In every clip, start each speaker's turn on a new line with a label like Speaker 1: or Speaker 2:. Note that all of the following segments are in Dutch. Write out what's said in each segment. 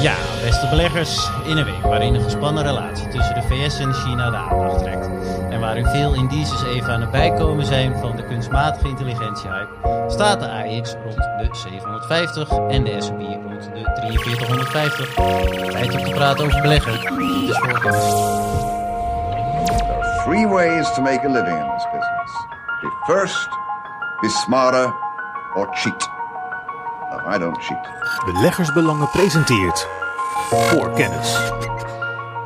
Speaker 1: Ja, beste beleggers, in een week waarin een gespannen relatie tussen de VS en China de aandacht trekt. En waarin veel indices even aan het bijkomen zijn van de kunstmatige intelligentie-hype, staat de AX rond de 750 en de S&P rond de 4350. Tijd om te praten over beleggen.
Speaker 2: Ways to make a living in this business. First, be smarter, or cheat. I don't cheat.
Speaker 3: Beleggersbelangen presenteert voor kennis.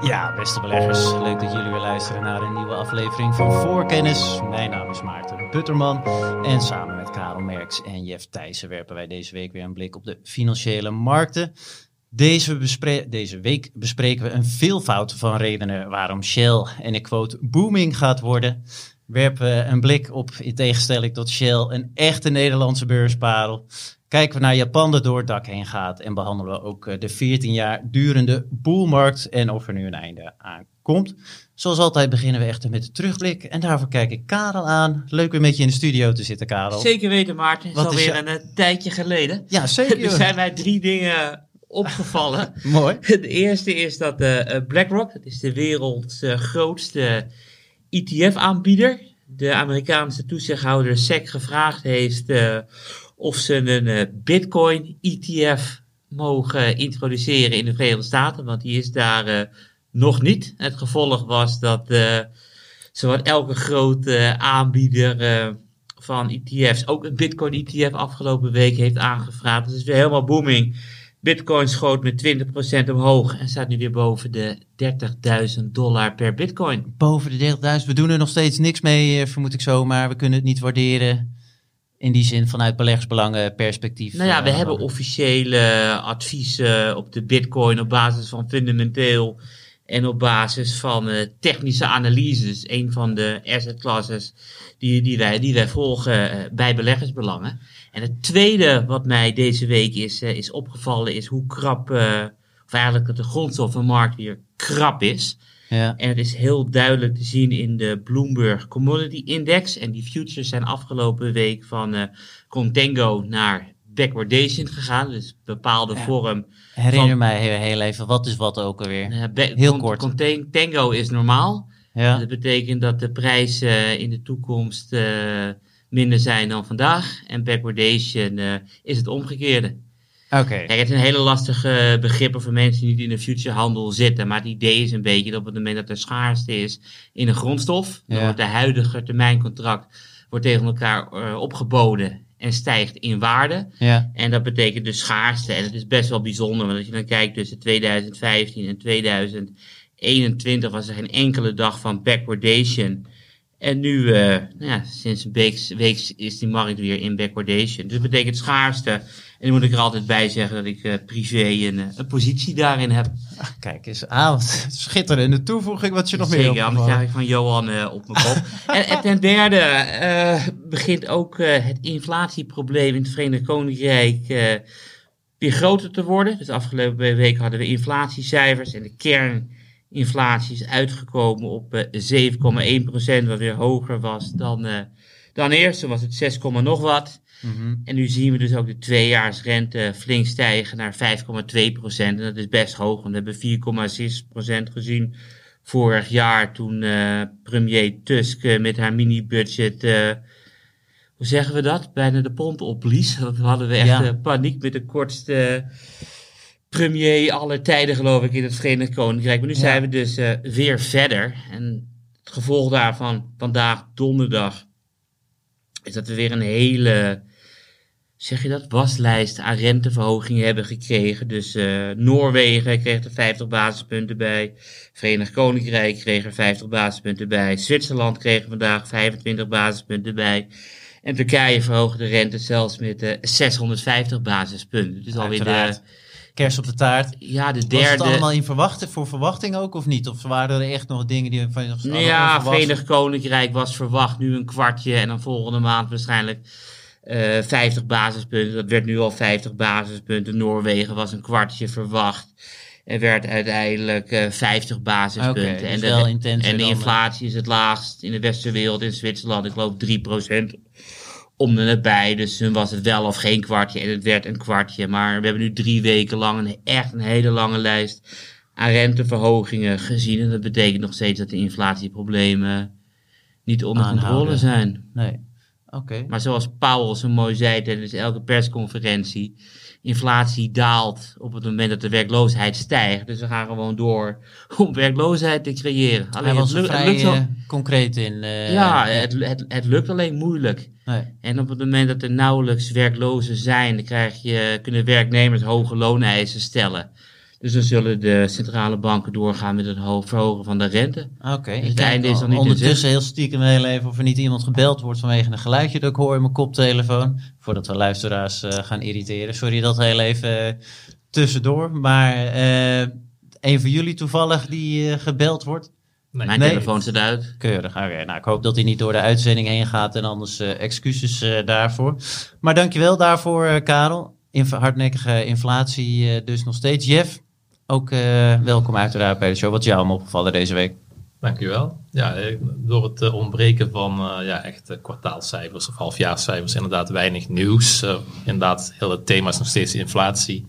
Speaker 1: Ja, beste beleggers, leuk dat jullie weer luisteren naar een nieuwe aflevering van Voorkennis. Mijn naam is Maarten Butterman en samen met Karel Merks en Jeff Thijssen werpen wij deze week weer een blik op de financiële markten. Deze, bespre- deze week bespreken we een veelvoud van redenen waarom Shell, en ik quote, booming gaat worden. Werpen we een blik op, in tegenstelling tot Shell, een echte Nederlandse beursparel. Kijken we naar Japan dat door het dak heen gaat en behandelen we ook eh, de 14 jaar durende boelmarkt en of er nu een einde aan komt. Zoals altijd beginnen we echter met de terugblik en daarvoor kijk ik Karel aan. Leuk weer met je in de studio te zitten, Karel.
Speaker 4: Zeker weten, Maarten. Het is
Speaker 1: Wat is
Speaker 4: alweer
Speaker 1: je-
Speaker 4: een eh, tijdje geleden.
Speaker 1: Ja, zeker.
Speaker 4: Er zijn mij drie dingen opgevallen.
Speaker 1: Mooi.
Speaker 4: De eerste is dat eh, BlackRock, dat is de werelds grootste ETF-aanbieder, de Amerikaanse toezichthouder SEC gevraagd heeft of ze een eh, Bitcoin-ETF mogen introduceren in de Verenigde Staten, want die is daar eh, nog niet. Het gevolg was dat eh zowat elke grote aanbieder van ETF's ook een Bitcoin-ETF afgelopen week heeft aangevraagd. Dus het is weer helemaal booming. Bitcoin schoot met 20% omhoog en staat nu weer boven de 30.000 dollar per Bitcoin.
Speaker 1: Boven de 30.000. We doen er nog steeds niks mee, vermoed ik zo, maar we kunnen het niet waarderen. In die zin vanuit beleggersbelangen perspectief.
Speaker 4: Nou ja, we
Speaker 1: eh,
Speaker 4: hebben officiële adviezen op de Bitcoin op basis van fundamenteel en op basis van eh, technische analyses. Een van de asset classes die, die, wij, die wij volgen eh, bij beleggersbelangen. En het tweede wat mij deze week is, is opgevallen is hoe krap, of eigenlijk dat de grondstoffenmarkt weer krap is.
Speaker 1: Ja.
Speaker 4: En het is heel duidelijk te zien in de Bloomberg Commodity Index. En die futures zijn afgelopen week van eh, contango naar backwardation gegaan. Dus bepaalde
Speaker 1: Ja.
Speaker 4: vorm.
Speaker 1: Herinner
Speaker 4: van-
Speaker 1: mij heel, heel even, wat is wat ook alweer?
Speaker 4: eh, ba-
Speaker 1: Heel kort.
Speaker 4: Contango is normaal.
Speaker 1: Ja.
Speaker 4: Dat betekent dat de prijzen in de toekomst eh, minder zijn dan vandaag. En backwardation eh, is het omgekeerde.
Speaker 1: Oké.
Speaker 4: Kijk, het zijn hele lastige begrippen voor mensen die niet in de futurehandel zitten. Maar het idee is een beetje dat op het moment dat er schaarste is in een grondstof, dan
Speaker 1: Ja.
Speaker 4: wordt de huidige termijncontract wordt tegen elkaar eh, opgeboden en stijgt in waarde.
Speaker 1: Ja.
Speaker 4: En dat betekent dus schaarste. En het is best wel bijzonder, want als je dan kijkt tussen 2015 en 2021 was er geen enkele dag van backwardation. En nu, eh, nou ja, sinds een week, week is die markt weer in backwardation. Dus dat betekent schaarste. En dan moet ik er altijd bij zeggen dat ik eh, privé een, eh, een positie daarin heb.
Speaker 1: Kijk eens aan, wat schitterende toevoeging wat je nog meer
Speaker 4: Zeker, anders krijg ik van Johan eh, op mijn kop. en, en ten derde begint ook het inflatieprobleem in het Verenigd Koninkrijk weer groter te worden. Dus afgelopen week hadden we inflatiecijfers en de kerninflatie is uitgekomen op eh 7,1%, wat weer hoger was dan, dan eerst. Toen was het 6, nog wat.
Speaker 1: Mhm.
Speaker 4: En nu zien we dus ook de tweejaarsrente flink stijgen naar 5,2% En dat is best hoog, want we hebben 4,6% gezien vorig jaar toen eh, premier Tusk eh, met haar mini-budget, eh, hoe zeggen we dat, bijna de pond opblies. Dat hadden we echt
Speaker 1: Ja.
Speaker 4: paniek met de kortste premier aller tijden geloof ik in het Verenigd Koninkrijk. Maar nu
Speaker 1: Ja.
Speaker 4: zijn we dus weer verder. En het gevolg daarvan vandaag donderdag is dat we weer een hele, zeg je dat, waslijst aan renteverhogingen hebben gekregen. Dus eh, Noorwegen kreeg er 50 basispunten bij, Verenigd Koninkrijk kreeg er 50 basispunten bij, Zwitserland kreeg er vandaag 25 basispunten bij. En Turkije verhoogde de rente zelfs met eh 650 basispunten. Dus alweer de,
Speaker 1: Uiteraard. Kers op de taart.
Speaker 4: ja, de
Speaker 1: Was het
Speaker 4: derde.
Speaker 1: allemaal in verwachten, voor verwachting ook of niet? Of waren er echt nog dingen die van nog
Speaker 4: Nou ja, Verenigd Koninkrijk was verwacht nu een kwartje en dan volgende maand waarschijnlijk eh 50 basispunten. Dat werd nu al 50 basispunten. Noorwegen was een kwartje verwacht. Er werd uiteindelijk eh 50 basispunten.
Speaker 1: Oké, dus
Speaker 4: en, de, en de
Speaker 1: eh,
Speaker 4: inflatie is het laagst in de westerse wereld in Zwitserland. Ik geloof 3% om en nabij. Dus toen was het wel of geen kwartje en het werd een kwartje. Maar we hebben nu drie weken lang een, echt een hele lange lijst aan renteverhogingen gezien. En dat betekent nog steeds dat de inflatieproblemen niet onder
Speaker 1: Aanhouden.
Speaker 4: controle zijn.
Speaker 1: Nee.
Speaker 4: Maar zoals Powell zo mooi zei tijdens elke persconferentie, inflatie daalt op het moment dat de werkloosheid stijgt. Dus we gaan gewoon door om werkloosheid te creëren.
Speaker 1: Hij
Speaker 4: Alleen
Speaker 1: was
Speaker 4: het,
Speaker 1: er
Speaker 4: lukt- het
Speaker 1: vrij
Speaker 4: lukt
Speaker 1: eh, concreet in. eh,
Speaker 4: ja, het, het, het lukt alleen moeilijk.
Speaker 1: nee.
Speaker 4: En op het moment dat er nauwelijks werklozen zijn, dan krijg je, kunnen werknemers hoge looneisen stellen. Dus dan zullen de centrale banken doorgaan met het ho- verhogen van de rente.
Speaker 1: Oké, kijk
Speaker 4: einde is niet
Speaker 1: ondertussen heel stiekem heel even of er niet iemand gebeld wordt vanwege een geluidje dat ik hoor in mijn koptelefoon. Voordat we luisteraars eh, gaan irriteren. Sorry dat heel even eh, tussendoor. Maar eh een van jullie toevallig die gebeld wordt?
Speaker 5: Nee.
Speaker 4: Mijn
Speaker 1: Nee.
Speaker 4: telefoon staat uit.
Speaker 1: Keurig. Oké, nou ik hoop dat hij niet door de uitzending heen gaat en anders eh, excuses eh, daarvoor. Maar dankjewel daarvoor, eh, Karel. Inf hardnekkige inflatie eh, dus nog steeds. Jeff, ook eh, welkom uiteraard bij de show. Wat is jou allemaal opgevallen deze week?
Speaker 5: Dankjewel. Ja, eh, door het eh, ontbreken van ja, echt kwartaalcijfers of halfjaarscijfers, inderdaad weinig nieuws. Inderdaad, heel het thema is nog steeds inflatie.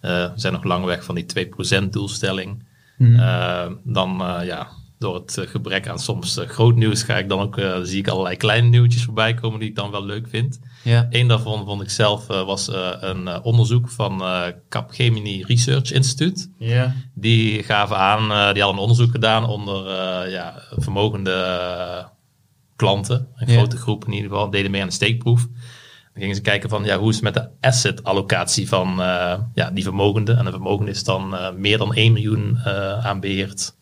Speaker 5: We zijn nog lang weg van die 2% doelstelling. Eh, dan ja, door het eh, gebrek aan soms eh, groot nieuws ga ik dan ook, eh, zie ik allerlei kleine nieuwtjes voorbij komen die ik dan wel leuk vind.
Speaker 1: Ja.
Speaker 5: Eén daarvan vond ik zelf was een onderzoek van Capgemini Research Institute.
Speaker 1: Ja.
Speaker 5: Die gaven aan, die hadden een onderzoek gedaan onder ja, vermogende klanten. Een
Speaker 1: Ja.
Speaker 5: grote groep in ieder geval, deden mee aan een steekproef. Dan gingen ze kijken van ja, hoe is het met de asset allocatie van ja, die vermogenden. En een vermogen is dan meer dan 1 miljoen aan beheerd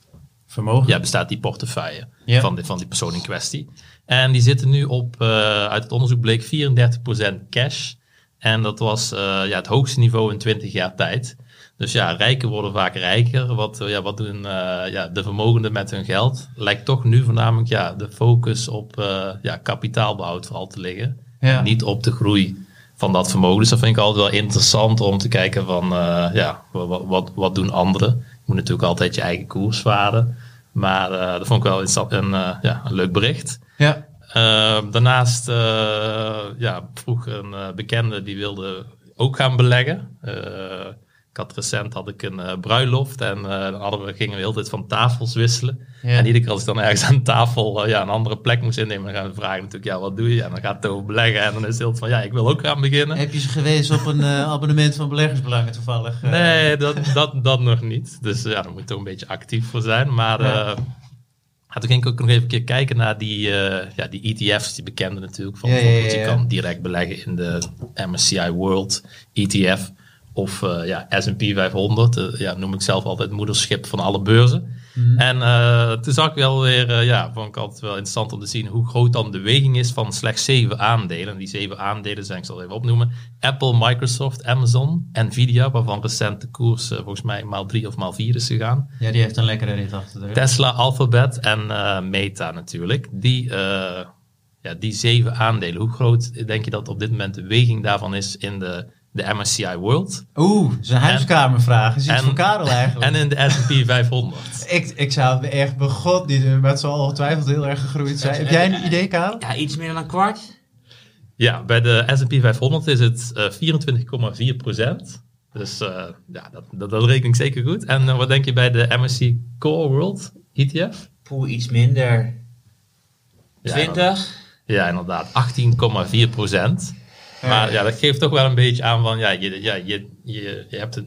Speaker 1: Vermogen.
Speaker 5: ja, bestaat die portefeuille
Speaker 1: Ja.
Speaker 5: van, die, van die persoon in kwestie. En die zitten nu op, eh, uit het onderzoek bleek 34% cash. En dat was eh, ja, het hoogste niveau in 20 jaar tijd. Dus ja, rijken worden vaak rijker. Wat, ja, wat doen eh, ja, de vermogenden met hun geld? Lijkt toch nu voornamelijk ja, de focus op ja, kapitaalbehoud vooral te liggen.
Speaker 1: Ja.
Speaker 5: Niet op de groei van dat vermogen. Dus dat vind ik altijd wel interessant om te kijken van ja, wat, wat, wat doen anderen? Moet natuurlijk altijd je eigen koers varen. Maar eh, dat vond ik wel een, eh, ja, een leuk bericht.
Speaker 1: Ja.
Speaker 5: Eh, daarnaast ja, vroeg een bekende die wilde ook gaan beleggen. Ik had recent had ik een eh, bruiloft en eh, dan hadden we, gingen we de hele tijd van tafels wisselen.
Speaker 1: Ja.
Speaker 5: En iedere keer als ik dan ergens aan tafel eh, ja, een andere plek moest innemen, dan gaan we vragen natuurlijk, ja, wat doe je? En dan gaat het over beleggen en dan is het heel van, ja, ik wil ook gaan beginnen.
Speaker 1: Heb je ze gewezen op een abonnement van beleggersbelangen toevallig?
Speaker 5: Nee, dat, dat, dat nog niet. Dus ja, daar moet toch een beetje actief voor zijn. Maar
Speaker 1: Ja.
Speaker 5: toen ging ik ook nog even een keer kijken naar die, ja, die ETF's, die bekende natuurlijk. Van,
Speaker 1: Ja,
Speaker 5: Je kan direct beleggen in de MSCI World ETF of eh, ja, S&P 500. eh, ja, noem ik zelf altijd moederschip van alle beurzen.
Speaker 1: Mhm.
Speaker 5: En eh, toen zag ik wel weer, ja, vond ik altijd wel interessant om te zien hoe groot dan de weging is van slechts zeven aandelen. En die zeven aandelen zijn, ik zal het even opnoemen, Apple, Microsoft, Amazon, Nvidia, waarvan recent de koers volgens mij maal drie of maal vier is gegaan.
Speaker 1: Ja, die heeft een lekkere rit achter de rug.
Speaker 5: Tesla, Alphabet en Meta natuurlijk. Die, ja, die zeven aandelen, hoe groot denk je dat op dit moment de weging daarvan is in de, de MSCI World?
Speaker 1: Oeh, dat is een huiskamervraag. Is iets
Speaker 5: en-
Speaker 1: voor Karel eigenlijk.
Speaker 5: En in de S&P 500.
Speaker 1: ik, ik zou het me echt begot niet doen, maar het zal ongetwijfeld heel erg gegroeid zijn. Heb jij een idee, Karel?
Speaker 4: Ja, iets meer dan een kwart.
Speaker 5: Ja, bij de S&P 500 is het eh 24,4 procent. Dus eh, ja, dat, dat, dat reken ik zeker goed. En eh, wat denk je bij de MSCI Core World ETF?
Speaker 4: Poeh, iets minder.
Speaker 5: Ja,
Speaker 4: 20.
Speaker 5: Ja, inderdaad, 18,4 procent. Maar ja, dat geeft toch wel een beetje aan van, ja, je, ja, je, je, je hebt het,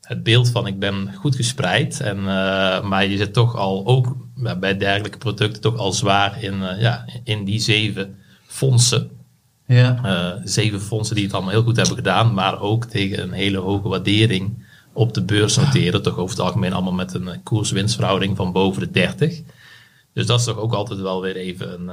Speaker 5: het beeld van ik ben goed gespreid. En, eh, maar je zit toch al, ook bij dergelijke producten, toch al zwaar in, eh, ja, in die zeven fondsen.
Speaker 1: Ja.
Speaker 5: Eh, zeven fondsen die het allemaal heel goed hebben gedaan, maar ook tegen een hele hoge waardering op de beurs noteren. Toch over het algemeen allemaal met een koers-winstverhouding van boven de 30. Dus dat is toch ook altijd wel weer even een...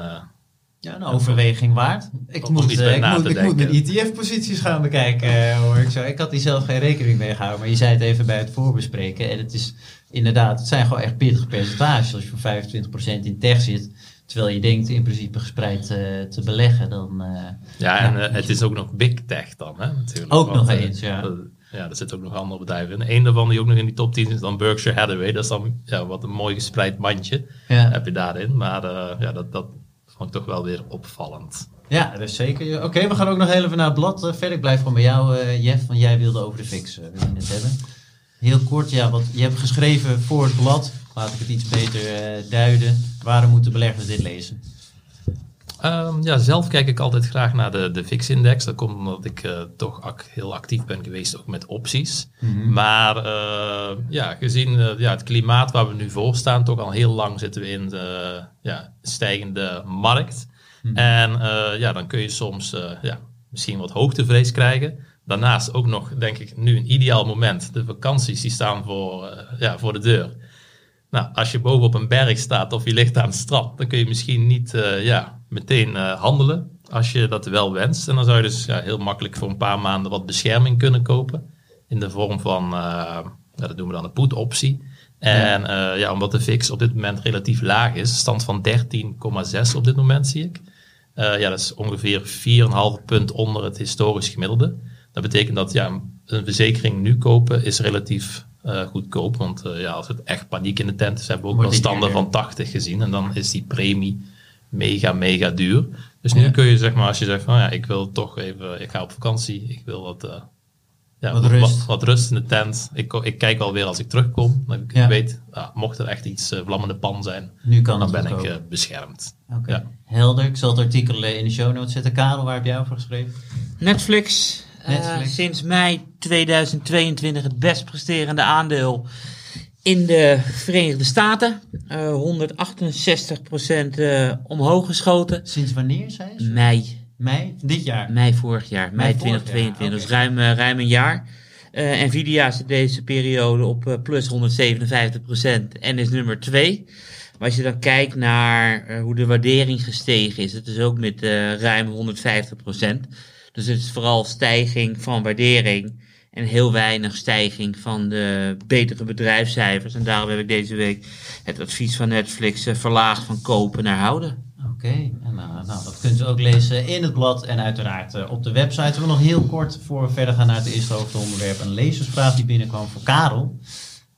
Speaker 1: Ja, een overweging waard. Ik moet, eh, ik moet, ik moet mijn. ETF-posities gaan bekijken, eh, hoor ik zo. Ik had die zelf geen rekening mee gehouden, maar je zei het even bij het voorbespreken. En het is inderdaad, het zijn gewoon echt pittige percentages. Als je voor 25% in tech zit, terwijl je denkt in principe gespreid eh, te beleggen, dan...
Speaker 5: Ja, en het is ook nog big tech dan, hè, natuurlijk.
Speaker 1: Ook nog eens, ja.
Speaker 5: ja, er zitten ook nog andere bedrijven in. Eén daarvan die ook nog in die top 10 is dan Berkshire Hathaway. Dat is dan ja, wat een mooi gespreid mandje
Speaker 1: ja.
Speaker 5: heb je daarin. Maar ja, dat, dat ik toch wel weer opvallend.
Speaker 1: Ja, dat is zeker. Oké, we gaan ook nog even naar het blad eh, verder. Ik blijf gewoon bij jou, eh, Jeff, want jij wilde over de fix uh, hebben. Heel kort, ja, wat je hebt geschreven voor het blad. Laat ik het iets beter eh, duiden. Waarom moeten beleggers dit lezen?
Speaker 5: Ehm, ja, zelf kijk ik altijd graag naar de, de VIX-index. Dat komt omdat ik eh, toch ac- heel actief ben geweest, ook met opties. Maar eh, ja, gezien eh, ja, het klimaat waar we nu voor staan, toch al heel lang zitten we in de ja, stijgende markt. En eh, ja, dan kun je soms ja, misschien wat hoogtevrees krijgen. Daarnaast ook nog, denk ik, nu een ideaal moment. De vakanties die staan voor, ja, voor de deur. Nou, als je boven op een berg staat of je ligt aan het strand, dan kun je misschien niet ja, meteen eh, handelen als je dat wel wenst. En dan zou je dus ja, heel makkelijk voor een paar maanden wat bescherming kunnen kopen. In de vorm van, eh, dat doen we dan een put-optie. En eh, ja, omdat de VIX op dit moment relatief laag is, stand van 13,6 op dit moment zie ik. Ja, dat is ongeveer 4,5 punt onder het historisch gemiddelde. Dat betekent dat ja, een verzekering nu kopen is relatief goedkoop. Want ja, als het echt paniek in de tent is, hebben we ook wel standen van 80 gezien. En dan is die premie mega, mega duur. Dus nu
Speaker 1: Ja.
Speaker 5: kun je zeg maar, als je zegt van ja, ik wil toch even, ik ga op vakantie, ik wil wat, eh, ja,
Speaker 1: Wat
Speaker 5: wat,
Speaker 1: rust.
Speaker 5: Wat, wat rust in de tent. Ik, ik kijk alweer als ik terugkom. Dat ik
Speaker 1: Ja.
Speaker 5: weet, ah, mocht er echt iets uh, vlammende pan zijn,
Speaker 1: Nu kan
Speaker 5: dan ben ik eh, beschermd.
Speaker 1: Oké,
Speaker 5: ja.
Speaker 1: helder. Ik zal het artikel in de show notes zetten. Karel, waar heb jij over geschreven?
Speaker 4: Netflix, eh,
Speaker 1: Netflix.
Speaker 4: sinds mei 2022 het best presterende aandeel in de Verenigde Staten. Eh 168% eh, omhoog geschoten.
Speaker 1: Sinds wanneer, zei ze?
Speaker 4: Mei,
Speaker 1: Mei? Dit jaar?
Speaker 4: mei vorig jaar, mei,
Speaker 1: vorig jaar,
Speaker 4: 2022, dus ruim, eh, ruim een jaar. Eh, Nvidia zit deze periode op eh, plus 157% en is nummer 2. Maar als je dan kijkt naar eh, hoe de waardering gestegen is, het is ook met eh, ruim 150%. Dus het is vooral stijging van waardering en heel weinig stijging van de betere bedrijfscijfers. En daarom heb ik deze week het advies van Netflix eh, verlaagd van kopen naar houden.
Speaker 1: Oké, en nou, nou, dat kunt u ook lezen in het blad en uiteraard eh, op de website. We nog heel kort, voor we verder gaan naar het eerste hoofdonderwerp, een lezersvraag die binnenkwam voor Karel.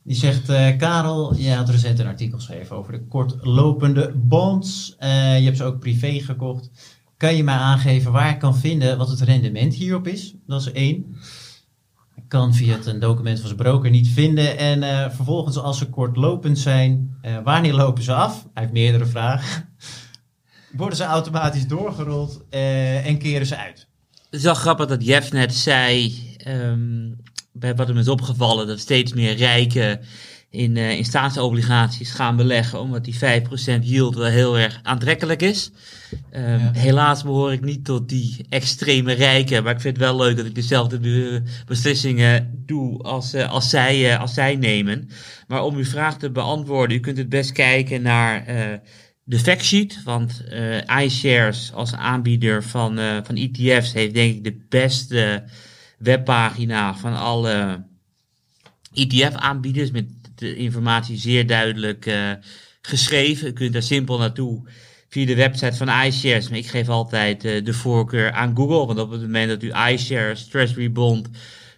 Speaker 1: Die zegt, eh, Karel, je had recent een artikel geschreven over de kortlopende bonds. Eh, je hebt ze ook privé gekocht. Kan je mij aangeven waar ik kan vinden wat het rendement hierop is? Dat is één. Kan via het document van zijn broker niet vinden. En eh, vervolgens, als ze kortlopend zijn, eh, wanneer lopen ze af? Hij heeft meerdere vragen. Worden ze automatisch doorgerold eh, en keren ze uit?
Speaker 4: Het is wel grappig dat Jeff net zei, ehm, bij wat hem is opgevallen, dat steeds meer rijken in, eh, in staatsobligaties gaan beleggen, omdat die 5% yield wel heel erg aantrekkelijk is. Ehm,
Speaker 1: Ja.
Speaker 4: Helaas behoor ik niet tot die extreme rijken, maar ik vind het wel leuk dat ik dezelfde be- beslissingen doe als, eh, als, zij, eh, als zij nemen. Maar om uw vraag te beantwoorden, u kunt het best kijken naar de factsheet, want iShares als aanbieder van, van ETF's heeft denk ik de beste webpagina van alle ETF-aanbieders met de informatie zeer duidelijk eh, geschreven. U kunt daar simpel naartoe via de website van iShares. Maar ik geef altijd eh, de voorkeur aan Google, want op het moment dat u iShares Treasury Bond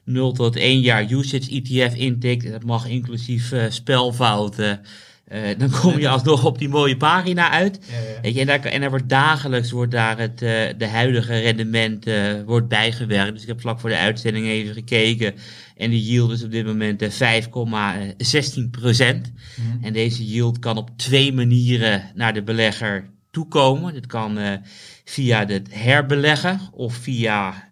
Speaker 4: 0 tot 1 jaar usage ETF intikt, dat mag inclusief eh, spelfouten, eh, dan kom je alsnog op die mooie pagina uit. Weet je, en, daar, en er wordt dagelijks wordt daar het eh, de huidige rendement eh, wordt bijgewerkt. Dus ik heb vlak voor de uitzending even gekeken. En de yield is op dit moment eh, 5,16 procent. En deze yield kan op twee manieren naar de belegger toekomen. Dit kan via het herbeleggen of via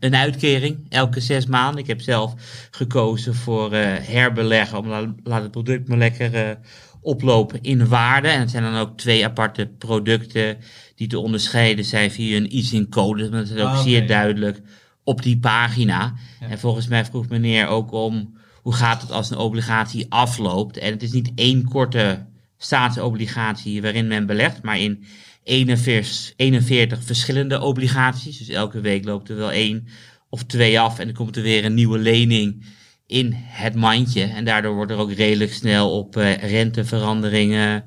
Speaker 4: een uitkering elke zes maanden. Ik heb zelf gekozen voor herbeleggen, om la- laat het product maar lekker oplopen in waarde. En het zijn dan ook twee aparte producten die te onderscheiden zijn via een ISIN-code. Dat is ook
Speaker 1: Ah,
Speaker 4: zeer duidelijk op die pagina.
Speaker 1: Ja.
Speaker 4: En volgens mij vroeg meneer ook om hoe gaat het als een obligatie afloopt. En het is niet één korte staatsobligatie waarin men belegt, maar in 41, 41 verschillende obligaties. Dus elke week loopt er wel één of twee af en dan komt er weer een nieuwe lening in het mandje. En daardoor wordt er ook redelijk snel op eh, renteveranderingen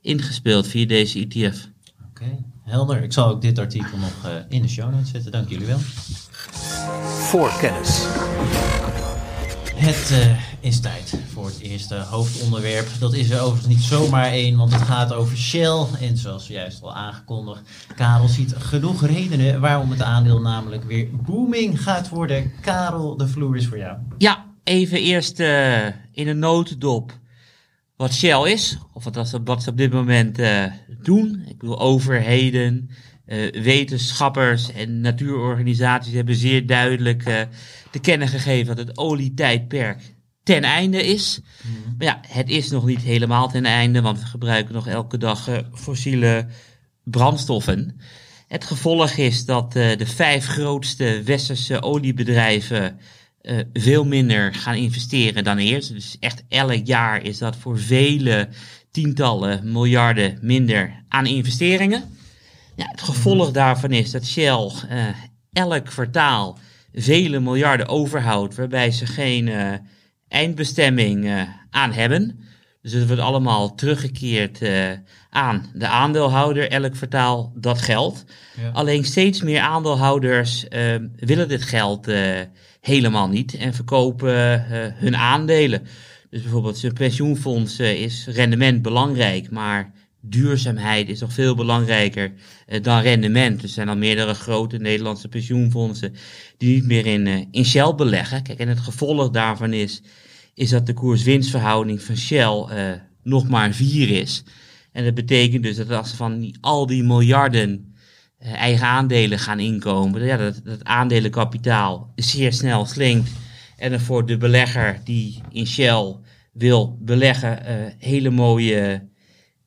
Speaker 4: ingespeeld via deze ETF.
Speaker 1: Oké, helder. Ik zal ook dit artikel nog eh, in de show notes zetten. Dank jullie wel.
Speaker 3: Voor kennis.
Speaker 1: Het eh, is tijd voor het eerste hoofdonderwerp. Dat is er overigens niet zomaar één, want het gaat over Shell. En zoals juist al aangekondigd, Karel ziet genoeg redenen waarom het aandeel namelijk weer booming gaat worden. Karel, de vloer is voor jou.
Speaker 4: Ja, even eerst eh, in een notendop wat Shell is, of wat, ze- wat ze op dit moment eh, doen. Ik bedoel, overheden, eh, wetenschappers en natuurorganisaties hebben zeer duidelijk te kennen gegeven dat het olietijdperk ten einde is. Maar ja, het is nog niet helemaal ten einde, want we gebruiken nog elke dag fossiele brandstoffen. Het gevolg is dat de vijf grootste westerse oliebedrijven eh, veel minder gaan investeren dan eerst. Dus echt elk jaar is dat voor vele tientallen miljarden minder aan investeringen. Ja, het gevolg daarvan is dat Shell eh, elk kwartaal vele miljarden overhoudt, waarbij ze geen eh, eindbestemming aan hebben. Dus het wordt allemaal teruggekeerd aan de aandeelhouder elk kwartaal dat geld.
Speaker 1: Ja.
Speaker 4: Alleen steeds meer aandeelhouders willen dit geld helemaal niet en verkopen eh, hun aandelen. Dus bijvoorbeeld zijn pensioenfonds eh, is rendement belangrijk, maar duurzaamheid is nog veel belangrijker eh, dan rendement. Er zijn al meerdere grote Nederlandse pensioenfondsen die niet meer in, in Shell beleggen. Kijk, en het gevolg daarvan is, is dat de koers-winstverhouding van Shell nog maar 4 is. En dat betekent dus dat als van al die miljarden eigen aandelen gaan inkomen, ja, dat, dat aandelenkapitaal zeer snel slinkt. En er voor de belegger die in Shell wil beleggen, eh, hele mooie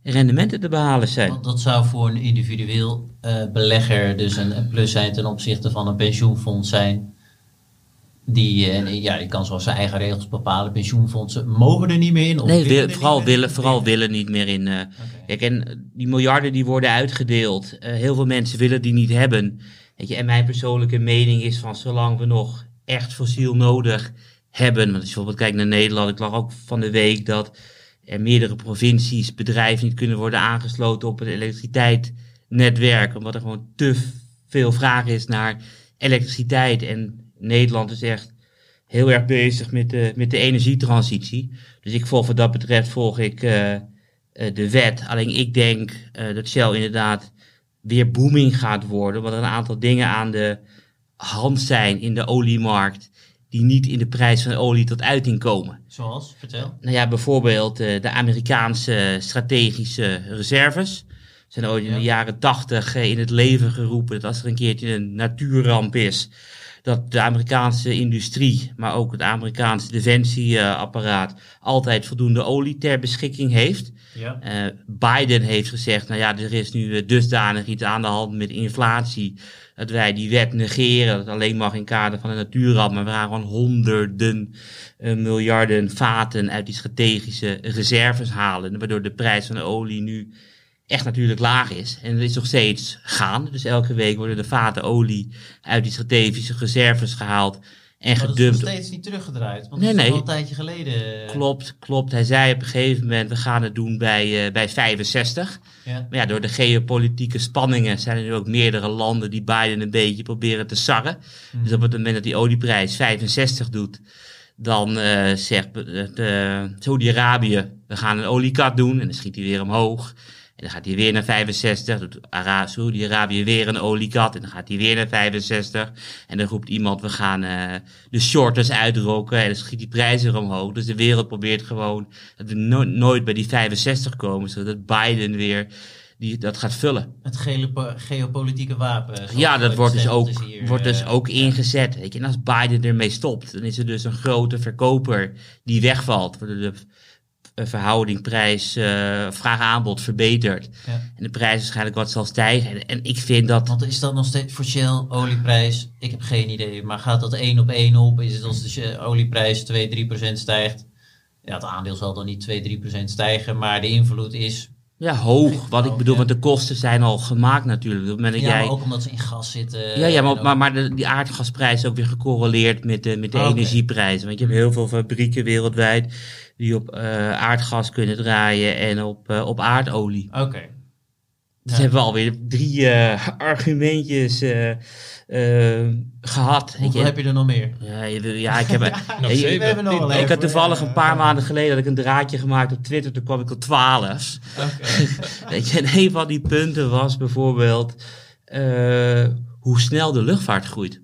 Speaker 4: rendementen te behalen zijn.
Speaker 1: Want dat zou voor een individueel eh, belegger dus een, een plus zijn ten opzichte van een pensioenfonds zijn. Die, eh, ja, die kan zoals zijn eigen regels bepalen. Pensioenfondsen mogen er niet meer in. Of
Speaker 4: Nee,
Speaker 1: willen
Speaker 4: wil-
Speaker 1: er
Speaker 4: vooral,
Speaker 1: niet meer in.
Speaker 4: willen, vooral willen niet meer in. eh, Kijk, en die miljarden die worden uitgedeeld, eh, heel veel mensen willen die niet hebben. Weet je, en mijn persoonlijke mening is van zolang we nog echt fossiel nodig hebben. Want als je bijvoorbeeld kijkt naar Nederland, ik lag ook van de week dat er meerdere provincies, bedrijven niet kunnen worden aangesloten op het elektriciteitsnetwerk. Omdat er gewoon te veel vraag is naar elektriciteit. En Nederland is echt heel erg bezig met de, met de energietransitie. Dus ik volg wat dat betreft volg ik eh, eh, de wet. Alleen ik denk eh, dat Shell inderdaad weer booming gaat worden. Want er een aantal dingen aan de hand zijn in de oliemarkt. Die niet in de prijs van de olie tot uiting komen.
Speaker 1: Zoals, vertel.
Speaker 4: Nou ja, bijvoorbeeld eh, de Amerikaanse strategische reserves. Zijn ooit in
Speaker 1: Ja.
Speaker 4: de jaren tachtig in het leven geroepen dat als er een keertje een natuurramp is, dat de Amerikaanse industrie, maar ook het Amerikaanse defensieapparaat altijd voldoende olie ter beschikking heeft.
Speaker 1: Ja.
Speaker 4: Eh, Biden heeft gezegd, nou ja, er is nu eh, dusdanig iets aan de hand met inflatie, dat wij die wet negeren, dat alleen mag in kader van een natuurramp, maar we gaan gewoon honderden eh, miljarden vaten uit die strategische reserves halen, waardoor de prijs van de olie nu echt natuurlijk laag is. En het is nog steeds gaan, dus elke week worden de vaten olie uit die strategische reserves gehaald en
Speaker 1: Maar dat is nog
Speaker 4: gedumpt
Speaker 1: steeds niet teruggedraaid. Want
Speaker 4: Nee,
Speaker 1: dat is
Speaker 4: nee.
Speaker 1: al een tijdje geleden.
Speaker 4: Klopt, klopt. Hij zei op een gegeven moment, we gaan het doen bij, eh, bij 65.
Speaker 1: Ja.
Speaker 4: Maar ja, door de geopolitieke spanningen zijn er nu ook meerdere landen die Biden een beetje proberen te sarren. Dus op het moment dat die olieprijs 65 doet, dan eh, zegt eh, Saudi-Arabië, we gaan een oliekat doen. En dan schiet hij weer omhoog. En dan gaat hij weer naar 65. Doet Ara- Saudi-Arabië weer een oliekat. En dan gaat hij weer naar 65. En dan roept iemand, we gaan eh, de shorters uitrokken. En dan schiet die prijs weer omhoog. Dus de wereld probeert gewoon dat we no- nooit bij die 65 komen. Zodat Biden weer die, dat gaat vullen.
Speaker 1: Het geopolitieke wapen.
Speaker 4: Ja, dat wordt dus ook,
Speaker 1: hier,
Speaker 4: wordt dus
Speaker 1: eh,
Speaker 4: ook ingezet. Weet je. En als Biden ermee stopt, dan is er dus een grote verkoper die wegvalt. De verhouding prijs, eh, vraag-aanbod verbetert.
Speaker 1: Ja.
Speaker 4: En de prijs waarschijnlijk wat zal stijgen. En, ik vind dat...
Speaker 1: Want is dat nog steeds voor Shell olieprijs? Ik heb geen idee. Maar gaat dat één op één op? Is het als de olieprijs 2, 3 procent stijgt? Ja, het aandeel zal dan niet 2, 3 procent stijgen. Maar de invloed is...
Speaker 4: Ja, hoog. Wat ik bedoel,
Speaker 1: ja.
Speaker 4: want de kosten zijn al gemaakt natuurlijk. Dat
Speaker 1: Ja,
Speaker 4: jij...
Speaker 1: maar ook omdat ze in gas zitten.
Speaker 4: Ja, ja maar,
Speaker 1: ook-
Speaker 4: maar, maar de, die aardgasprijs is ook weer gecorreleerd met de, met de
Speaker 1: Oké.
Speaker 4: energieprijzen. Want je hebt heel veel fabrieken wereldwijd die op eh, aardgas kunnen draaien en op, eh, op aardolie.
Speaker 1: Oké.
Speaker 4: Dus hebben we alweer drie eh, argumentjes eh, eh, gehad.
Speaker 1: Hoeveel heb je er nog meer?
Speaker 4: Ja, ja, ik heb...
Speaker 5: Nog zeven.
Speaker 1: We hebben nog wel
Speaker 4: ik had toevallig een paar maanden geleden dat ik een draadje gemaakt op Twitter. Toen kwam ik op 12. Weet je, en een van die punten was bijvoorbeeld hoe snel de luchtvaart groeit.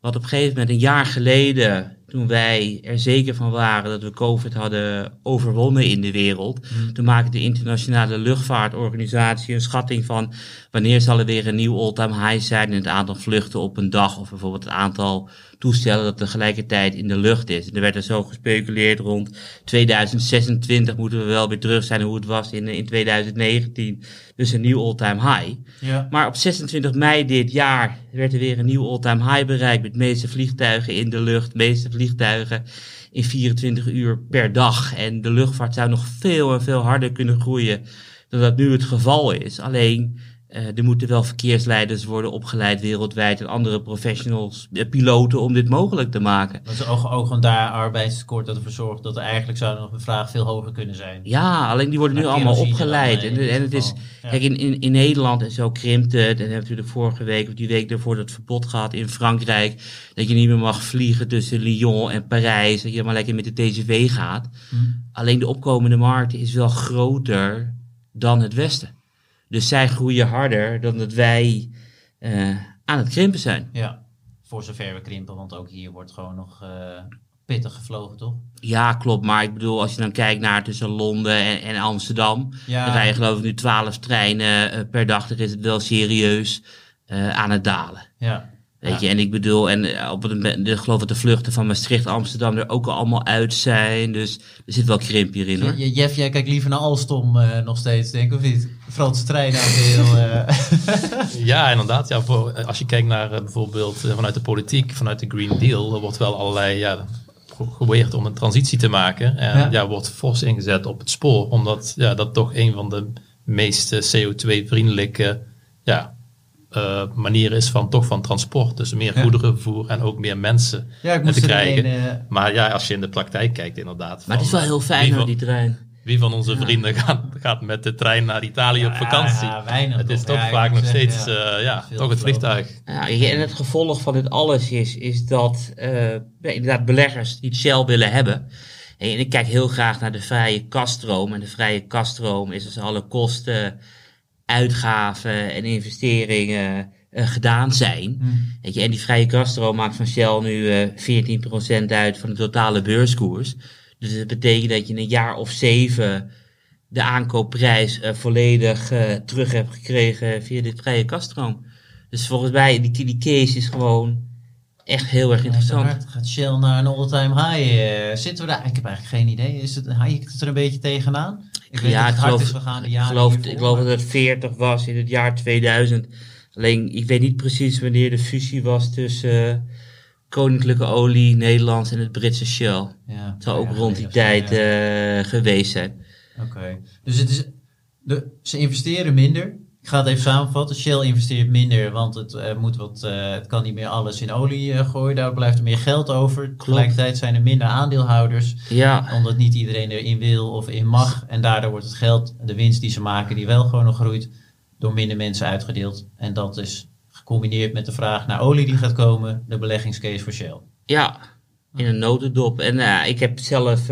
Speaker 4: Want op een gegeven moment, een jaar geleden, toen wij er zeker van waren dat we COVID hadden overwonnen in de wereld, toen maakte de internationale luchtvaartorganisatie een schatting van wanneer zal er weer een nieuw all-time high zijn in het aantal vluchten op een dag, of bijvoorbeeld het aantal toestellen dat tegelijkertijd in de lucht is. En er werd er zo gespeculeerd rond 2026 moeten we wel weer terug zijn hoe het was in, in 2019. Dus een nieuw all-time high.
Speaker 1: Ja.
Speaker 4: Maar op 26 mei dit jaar werd er weer een nieuw all-time high bereikt. Met de meeste vliegtuigen in de lucht, de meeste vliegtuigen in 24 uur per dag. En de luchtvaart zou nog veel en veel harder kunnen groeien dan dat nu het geval is. Alleen, eh, er moeten wel verkeersleiders worden opgeleid wereldwijd en andere professionals, eh, piloten, om dit mogelijk te maken.
Speaker 1: Dat is ook, ook gewoon daar arbeidstekort dat ervoor zorgt dat er eigenlijk zou nog de vraag veel hoger kunnen zijn.
Speaker 4: Ja, alleen die worden nu allemaal
Speaker 1: dan,
Speaker 4: opgeleid. En, het is.
Speaker 1: Ja.
Speaker 4: kijk, in, in, in Nederland en zo krimpt het. En we hebben natuurlijk vorige week of die week daarvoor dat verbod gehad in Frankrijk. Dat je niet meer mag vliegen tussen Lyon en Parijs. Dat je maar lekker met de TGV gaat.
Speaker 1: Hm.
Speaker 4: Alleen de opkomende markt is wel groter dan het Westen. Dus zij groeien harder dan dat wij eh, aan het krimpen zijn.
Speaker 1: Ja, voor zover we krimpen, want ook hier wordt gewoon nog eh, pittig gevlogen, toch?
Speaker 4: Ja, klopt. Maar ik bedoel, als je dan kijkt naar tussen Londen en, en Amsterdam.
Speaker 1: Ja,
Speaker 4: Dan rijden geloof ik nu 12 treinen eh, per dag. Dan is het wel serieus aan het dalen.
Speaker 1: ja.
Speaker 4: Weet
Speaker 1: Ja.
Speaker 4: je, en ik bedoel, en eh, op het, moment- ik geloof dat de vluchten van Maastricht Amsterdam er ook al allemaal uit zijn. Dus er zit wel krimp hierin hoor.
Speaker 1: Je- Jeff, jij kijkt liever naar Alstom eh, nog steeds, denk ik, of niet? Franse treinaandeel. eh
Speaker 5: Ja, inderdaad. Ja, voor, als je kijkt naar bijvoorbeeld vanuit de politiek, vanuit de Green Deal, er wordt wel allerlei ja, geprobeerd om een transitie te maken. En
Speaker 1: Ja.
Speaker 5: ja. wordt fors ingezet op het spoor, omdat ja, dat toch een van de meest eh, CO2-vriendelijke ja, eh, manieren is van, toch van transport. Dus meer
Speaker 1: Ja.
Speaker 5: goederenvervoer en ook meer mensen
Speaker 1: ja, ik
Speaker 5: eh,
Speaker 1: moest
Speaker 5: te krijgen.
Speaker 1: een, eh,
Speaker 5: Maar ja, als je in de praktijk kijkt inderdaad.
Speaker 4: Maar het is wel heel
Speaker 5: wie
Speaker 4: fijn hoor,
Speaker 5: van-
Speaker 4: die trein.
Speaker 5: Wie van onze vrienden gaat, gaat met de trein naar Italië op vakantie?
Speaker 1: Ja, weinig
Speaker 5: het is toch vaak nog steeds
Speaker 1: ja.
Speaker 5: eh, toch het vliegtuig.
Speaker 4: Ja, en het gevolg van dit alles is, is dat eh, inderdaad beleggers die Shell willen hebben. En ik kijk heel graag naar de vrije kaststroom. En de vrije kaststroom is als alle kosten, uitgaven en investeringen eh, gedaan zijn.
Speaker 1: Hm.
Speaker 4: Weet je, en die vrije kaststroom maakt van Shell nu eh 14% uit van de totale beurskoers. Dus dat betekent dat je in een jaar of zeven de aankoopprijs eh, volledig terug hebt gekregen via de vrije kaststroom. Dus volgens mij, die, die case is gewoon echt heel erg interessant.
Speaker 1: gaat Shell naar een all-time high. eh, zitten we daar? Ik heb eigenlijk geen idee. Is het, hikt het er een beetje tegenaan? Ik weet
Speaker 4: ja,
Speaker 1: dat het hard
Speaker 4: geloof,
Speaker 1: is gegaan de
Speaker 4: ik
Speaker 1: jaren
Speaker 4: geloof,
Speaker 1: hiervoor,
Speaker 4: ik geloof
Speaker 1: maar-
Speaker 4: dat het 40 was in het jaar 2000. Alleen, ik weet niet precies wanneer de fusie was tussen eh, Koninklijke Olie, Nederlands en het Britse Shell.
Speaker 1: Ja,
Speaker 4: Het zou ook
Speaker 1: ja,
Speaker 4: rond die tijd eh, geweest zijn.
Speaker 1: Oké. Dus het is, de, ze investeren minder. Ik ga het even samenvatten. Shell investeert minder, want het, eh, moet wat, eh, het kan niet meer alles in olie eh, gooien. Daar blijft er meer geld over. Tegelijkertijd zijn er minder aandeelhouders,
Speaker 4: Ja,
Speaker 1: omdat niet iedereen erin wil of in mag. En daardoor wordt het geld, de winst die ze maken, die wel gewoon nog groeit, door minder mensen uitgedeeld. En dat is gecombineerd met de vraag naar olie die gaat komen, de beleggingscase voor Shell.
Speaker 4: ja, in een notendop. En ik heb zelf,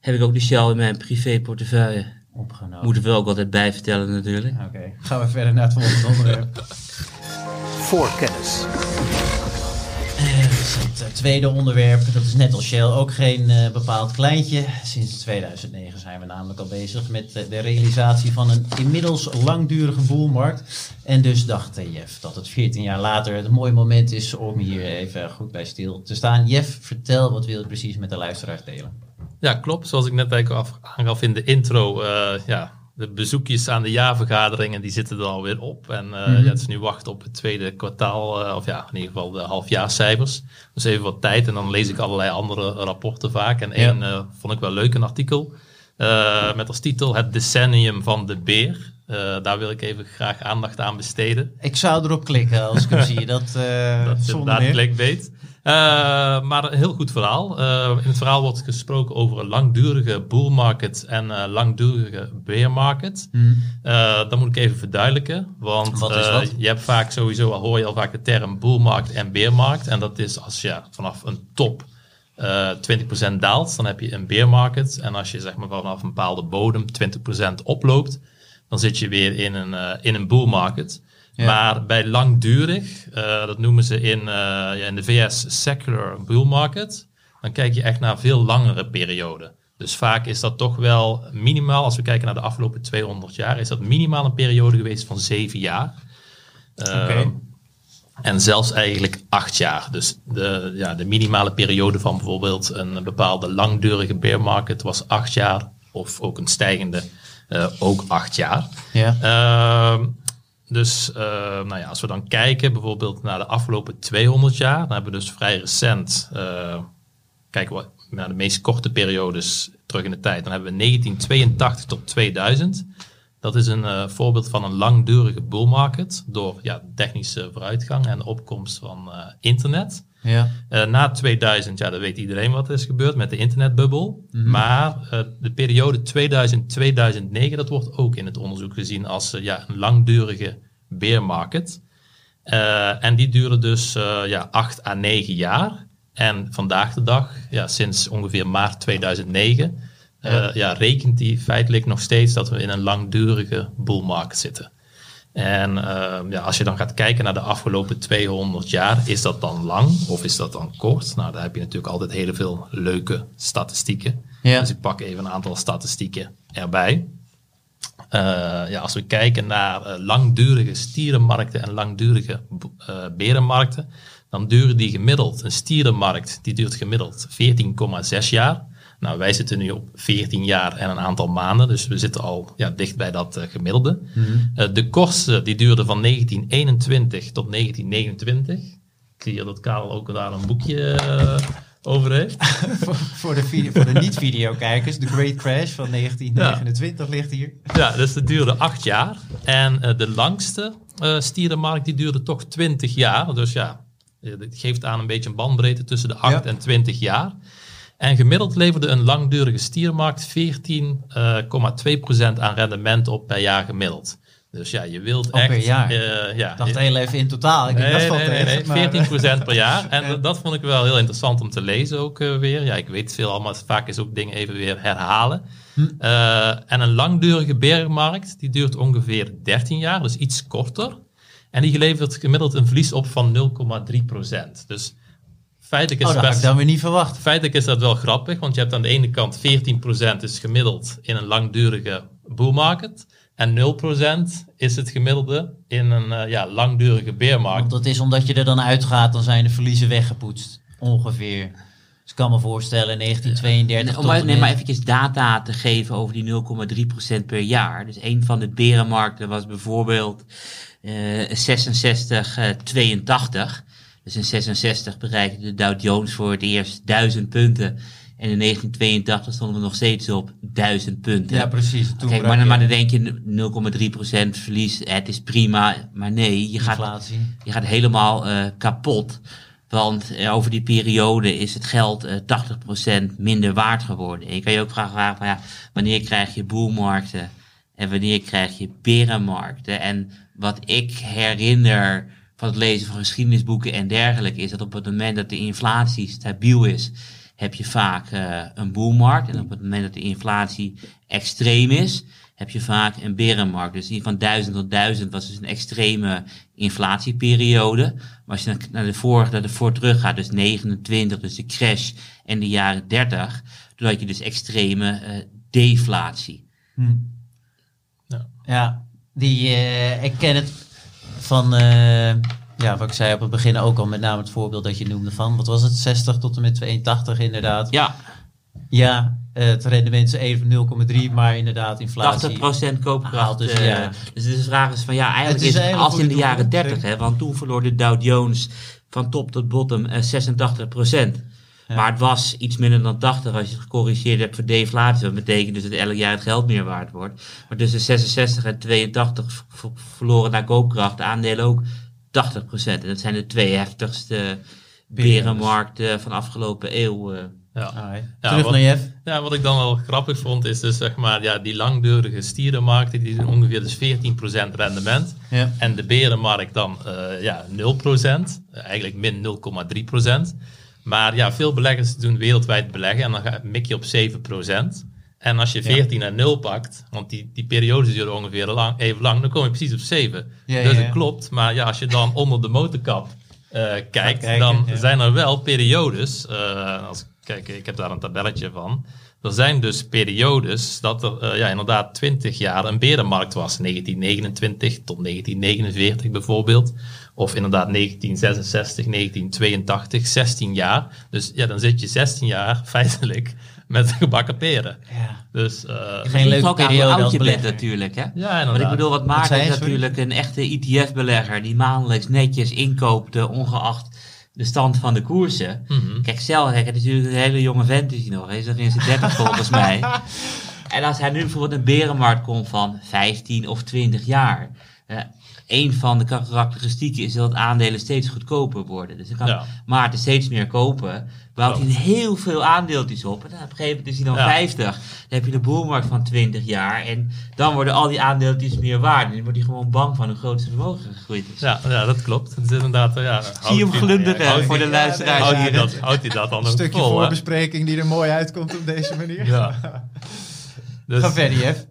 Speaker 4: heb ik ook de Shell in mijn privéportefeuille.
Speaker 1: Opgenomen.
Speaker 4: Moet er wel ook altijd bij vertellen natuurlijk.
Speaker 1: Oké, gaan we verder naar het volgende onderwerp.
Speaker 3: Voorkennis.
Speaker 1: Eh, dat is het eh, tweede onderwerp, dat is net als Shell ook geen eh, bepaald kleintje. Sinds 2009 zijn we namelijk al bezig met eh, de realisatie van een inmiddels langdurige boelmarkt. En dus dacht eh, Jeff dat het 14 jaar later een mooi moment is om hier even goed bij stil te staan. Jeff, vertel wat wil je precies met de luisteraars delen?
Speaker 5: Ja, klopt. Zoals ik net eigenlijk af- aangaf in de intro. eh, ja, de bezoekjes aan de jaarvergaderingen die zitten er alweer op. En
Speaker 1: Mhm.
Speaker 5: ja, het is nu wachten op het tweede kwartaal. eh, of ja, in ieder geval de halfjaarcijfers. Dus even wat tijd. En dan lees ik allerlei andere rapporten vaak. En één vond ik wel leuk, een artikel. met als titel Het decennium van de beer. Daar wil ik even graag aandacht aan besteden.
Speaker 1: Ik zou erop klikken als ik hem zie. Dat, eh
Speaker 5: Dat is inderdaad clickbait. Eh, maar een heel goed verhaal. Eh, in het verhaal wordt gesproken over een langdurige bull market en een langdurige bear market. Eh, dat moet ik even verduidelijken. Want
Speaker 1: Wat is wat?
Speaker 5: je hebt vaak sowieso, al hoor je al vaak de term bull market en bear market. En dat is als je vanaf een top eh 20% daalt, dan heb je een bear market. En als je zeg maar vanaf een bepaalde bodem 20% oploopt, dan zit je weer in een, eh, in een bull market.
Speaker 1: Ja.
Speaker 5: Maar bij langdurig, eh, dat noemen ze in, eh, ja, in de VS secular bull market, dan kijk je echt naar veel langere perioden. Dus vaak is dat toch wel minimaal, als we kijken naar de afgelopen 200 jaar, is dat minimaal een periode geweest van zeven jaar.
Speaker 1: Oké.
Speaker 5: En zelfs eigenlijk acht jaar. Dus de, ja, de minimale periode van bijvoorbeeld een bepaalde langdurige bear market was acht jaar. Of ook een stijgende eh, ook acht jaar.
Speaker 1: Ja.
Speaker 5: Ehm, dus eh, nou ja, als we dan kijken bijvoorbeeld naar de afgelopen 200 jaar, dan hebben we dus vrij recent, eh, kijken we naar de meest korte periodes terug in de tijd, dan hebben we 1982 tot 2000. Dat is een eh, voorbeeld van een langdurige bull market door ja, technische vooruitgang en de opkomst van eh, internet.
Speaker 1: Ja.
Speaker 5: Eh, na 2000, ja, dan weet iedereen wat er is gebeurd met de internetbubbel. Maar eh, de periode 2000-2009, dat wordt ook in het onderzoek gezien als ja, een langdurige bear market. En die duurde dus ja, 8 à 9 jaar. En vandaag de dag, ja, sinds ongeveer maart 2009, eh, ja, rekent die feitelijk nog steeds dat we in een langdurige bull market zitten. En eh, ja, als je dan gaat kijken naar de afgelopen 200 jaar, is dat dan lang of is dat dan kort? Nou, daar heb je natuurlijk altijd heel veel leuke statistieken.
Speaker 1: Ja.
Speaker 5: Dus ik pak even een aantal statistieken erbij. Eh, ja, als we kijken naar langdurige stierenmarkten en langdurige berenmarkten, dan duren die gemiddeld, een stierenmarkt, die duurt gemiddeld 14,6 jaar. Nou, wij zitten nu op 14 jaar en een aantal maanden, dus we zitten al ja, dicht bij dat eh, gemiddelde. Eh, de kortste, die duurde van 1921 tot 1929. Ik zie hier dat Karel ook daar een boekje eh, over heeft.
Speaker 1: voor, voor de, video, voor de niet-videokijkers, de Great Crash van 1929 ligt hier.
Speaker 5: Ja, dus dat duurde acht jaar. En de langste stierenmarkt die duurde toch 20 jaar. Dus ja, dit geeft aan een beetje een bandbreedte tussen de 8
Speaker 1: Ja.
Speaker 5: en 20 jaar. En gemiddeld leverde een langdurige stiermarkt 14,2% aan rendement op per jaar gemiddeld. Dus ja, je wilt
Speaker 1: Oh,
Speaker 5: echt...
Speaker 1: per jaar?
Speaker 5: eh, ja,
Speaker 1: dacht heel even in totaal. Ik
Speaker 5: Nee,
Speaker 1: dat
Speaker 5: nee, nee, nee,
Speaker 1: maar-
Speaker 5: 14% per jaar. En dat- dat vond ik wel heel interessant om te lezen ook eh, weer. Ja, ik weet veel allemaal, vaak is ook dingen even weer herhalen.
Speaker 1: Hm.
Speaker 5: Eh, en een langdurige berenmarkt, die duurt ongeveer 13 jaar, dus iets korter. En die levert gemiddeld een verlies op van 0,3%. Dus feitelijk is,
Speaker 1: Oh, dat had
Speaker 5: best,
Speaker 1: ik dan weer niet verwacht.
Speaker 5: feitelijk is dat wel grappig, want je hebt aan de ene kant 14% is gemiddeld in een langdurige bull market. En 0% is het gemiddelde in een eh, ja, langdurige beermarkt.
Speaker 1: Want dat is omdat je er dan uitgaat, dan zijn de verliezen weggepoetst. Ongeveer. Dus ik kan me voorstellen, 1932
Speaker 4: Om
Speaker 1: tot
Speaker 4: maar, nee, maar eventjes data te geven over die 0,3% per jaar. Dus een van de berenmarkten was bijvoorbeeld eh 66, eh, 82. Dus in 66 bereikte de Dow Jones voor het eerst 1000 punten. En in 1982 stonden we nog steeds op 1000 punten.
Speaker 1: Ja, precies. Toen
Speaker 4: Kijk, maar, dan denk je 0,3% verlies, het is prima. Maar nee, je gaat, je gaat helemaal eh, kapot. Want eh, over die periode is het geld eh 80% minder waard geworden. En je kan je ook vragen, vragen van, ja, wanneer krijg je boelmarkten en wanneer krijg je berenmarkten? En wat ik herinner van het lezen van geschiedenisboeken en dergelijke, is dat op het moment dat de inflatie stabiel is, heb je vaak eh, een boelmarkt. En op het moment dat de inflatie extreem is, heb je vaak een berenmarkt. Dus die van 1000 tot 1000 was dus een extreme inflatieperiode. Maar als je naar de vorige, naar de voor terug gaat, dus 29, dus de crash en de jaren 30, toen had je dus extreme eh, deflatie.
Speaker 1: Hm.
Speaker 5: Ja.
Speaker 1: Ja, die, eh, ik ken het van, eh, ja, wat ik zei op het begin ook al, met name het voorbeeld dat je noemde van, wat was het, 60 tot en met 82 inderdaad.
Speaker 4: Ja,
Speaker 1: Ja, eh, het rendement is even 0,3, maar inderdaad inflatie.
Speaker 4: 80% koopkracht.
Speaker 1: dus,
Speaker 4: eh,
Speaker 1: ja.
Speaker 4: dus de vraag is van ja, eigenlijk
Speaker 1: is
Speaker 4: het als in de jaren
Speaker 1: doelgroep,
Speaker 4: 30, hè, want toen verloor de Dow Jones van top tot bottom eh, 86%.
Speaker 1: Ja.
Speaker 4: Maar het was iets minder dan 80 als je het gecorrigeerd hebt voor deflatie. Dat betekent dus dat elk jaar het geld meer waard wordt. Maar tussen 66 en 82 v- verloren naar koopkracht de aandelen ook 80%. En dat zijn de twee heftigste berenmarkt eh, van afgelopen eeuw. eh.
Speaker 5: Ja.
Speaker 1: Alright.
Speaker 5: Ja,
Speaker 1: Terug
Speaker 5: wat-
Speaker 1: naar Jeff.
Speaker 5: Ja, wat ik dan wel grappig vond, is dus zeg maar, ja, die langdurige stierenmarkten, die doen ongeveer dus 14% rendement.
Speaker 1: Ja.
Speaker 5: En de berenmarkt dan eh ja, 0%, eh, eigenlijk min 0,3%. Maar ja, veel beleggers doen wereldwijd beleggen en dan mik je op 7%. En als je 14 en 0 pakt, want die, die periodes duren ongeveer lang, even lang, dan kom je precies op 7.
Speaker 1: Ja,
Speaker 5: dus
Speaker 1: ja,
Speaker 5: het klopt, maar ja, als je dan onder de motorkap eh, kijkt,
Speaker 1: kijken,
Speaker 5: dan zijn er wel periodes. eh, als, kijk, ik heb daar een tabelletje van. Er zijn dus periodes dat er eh, ja, inderdaad 20 jaar een berenmarkt was. 1929 tot 1949 bijvoorbeeld. Of inderdaad 1966, 1982, 16 jaar. Dus ja, dan zit je 16 jaar feitelijk met gebakken peren.
Speaker 1: Ja.
Speaker 5: Dus eh,
Speaker 1: Geen leuke periode als belegger.
Speaker 4: natuurlijk. Hè?
Speaker 5: ja, inderdaad.
Speaker 4: ik bedoel, wat Maarten
Speaker 1: zei
Speaker 4: is
Speaker 1: je, sorry?
Speaker 4: natuurlijk een echte ETF-belegger die maandelijks netjes inkoopt, eh, ongeacht de stand van de koersen.
Speaker 5: Mhm.
Speaker 4: Kijk, stel, kijk, het is natuurlijk een hele jonge vent is hij nog, hij is nog in zijn 30 volgens mij. En als hij nu bijvoorbeeld een berenmarkt komt van 15 of 20 jaar. Een van de karakteristieken is dat aandelen steeds goedkoper worden. Dus dan kan
Speaker 5: Ja.
Speaker 4: Maarten steeds meer kopen. Bouwt hij heel veel aandeeltjes op. En dan op een gegeven moment is hij dan
Speaker 5: Ja.
Speaker 4: 50. Dan heb je de boelmarkt van 20 jaar. En dan worden al die aandeeltjes meer waard. En dan wordt hij gewoon bang van hoe groot zijn vermogen gegroeid is.
Speaker 5: Ja, ja, dat klopt. Het is inderdaad, ja,
Speaker 4: Zie je hem
Speaker 5: houdt hij-
Speaker 4: glunderen voor de luisteraars
Speaker 5: Houdt hij dat, houdt hij dat dan
Speaker 3: Een stukje
Speaker 5: vol, hè?
Speaker 3: voorbespreking die er mooi uitkomt op deze manier.
Speaker 5: Ja. Dus,
Speaker 1: Ga verder, Jeff.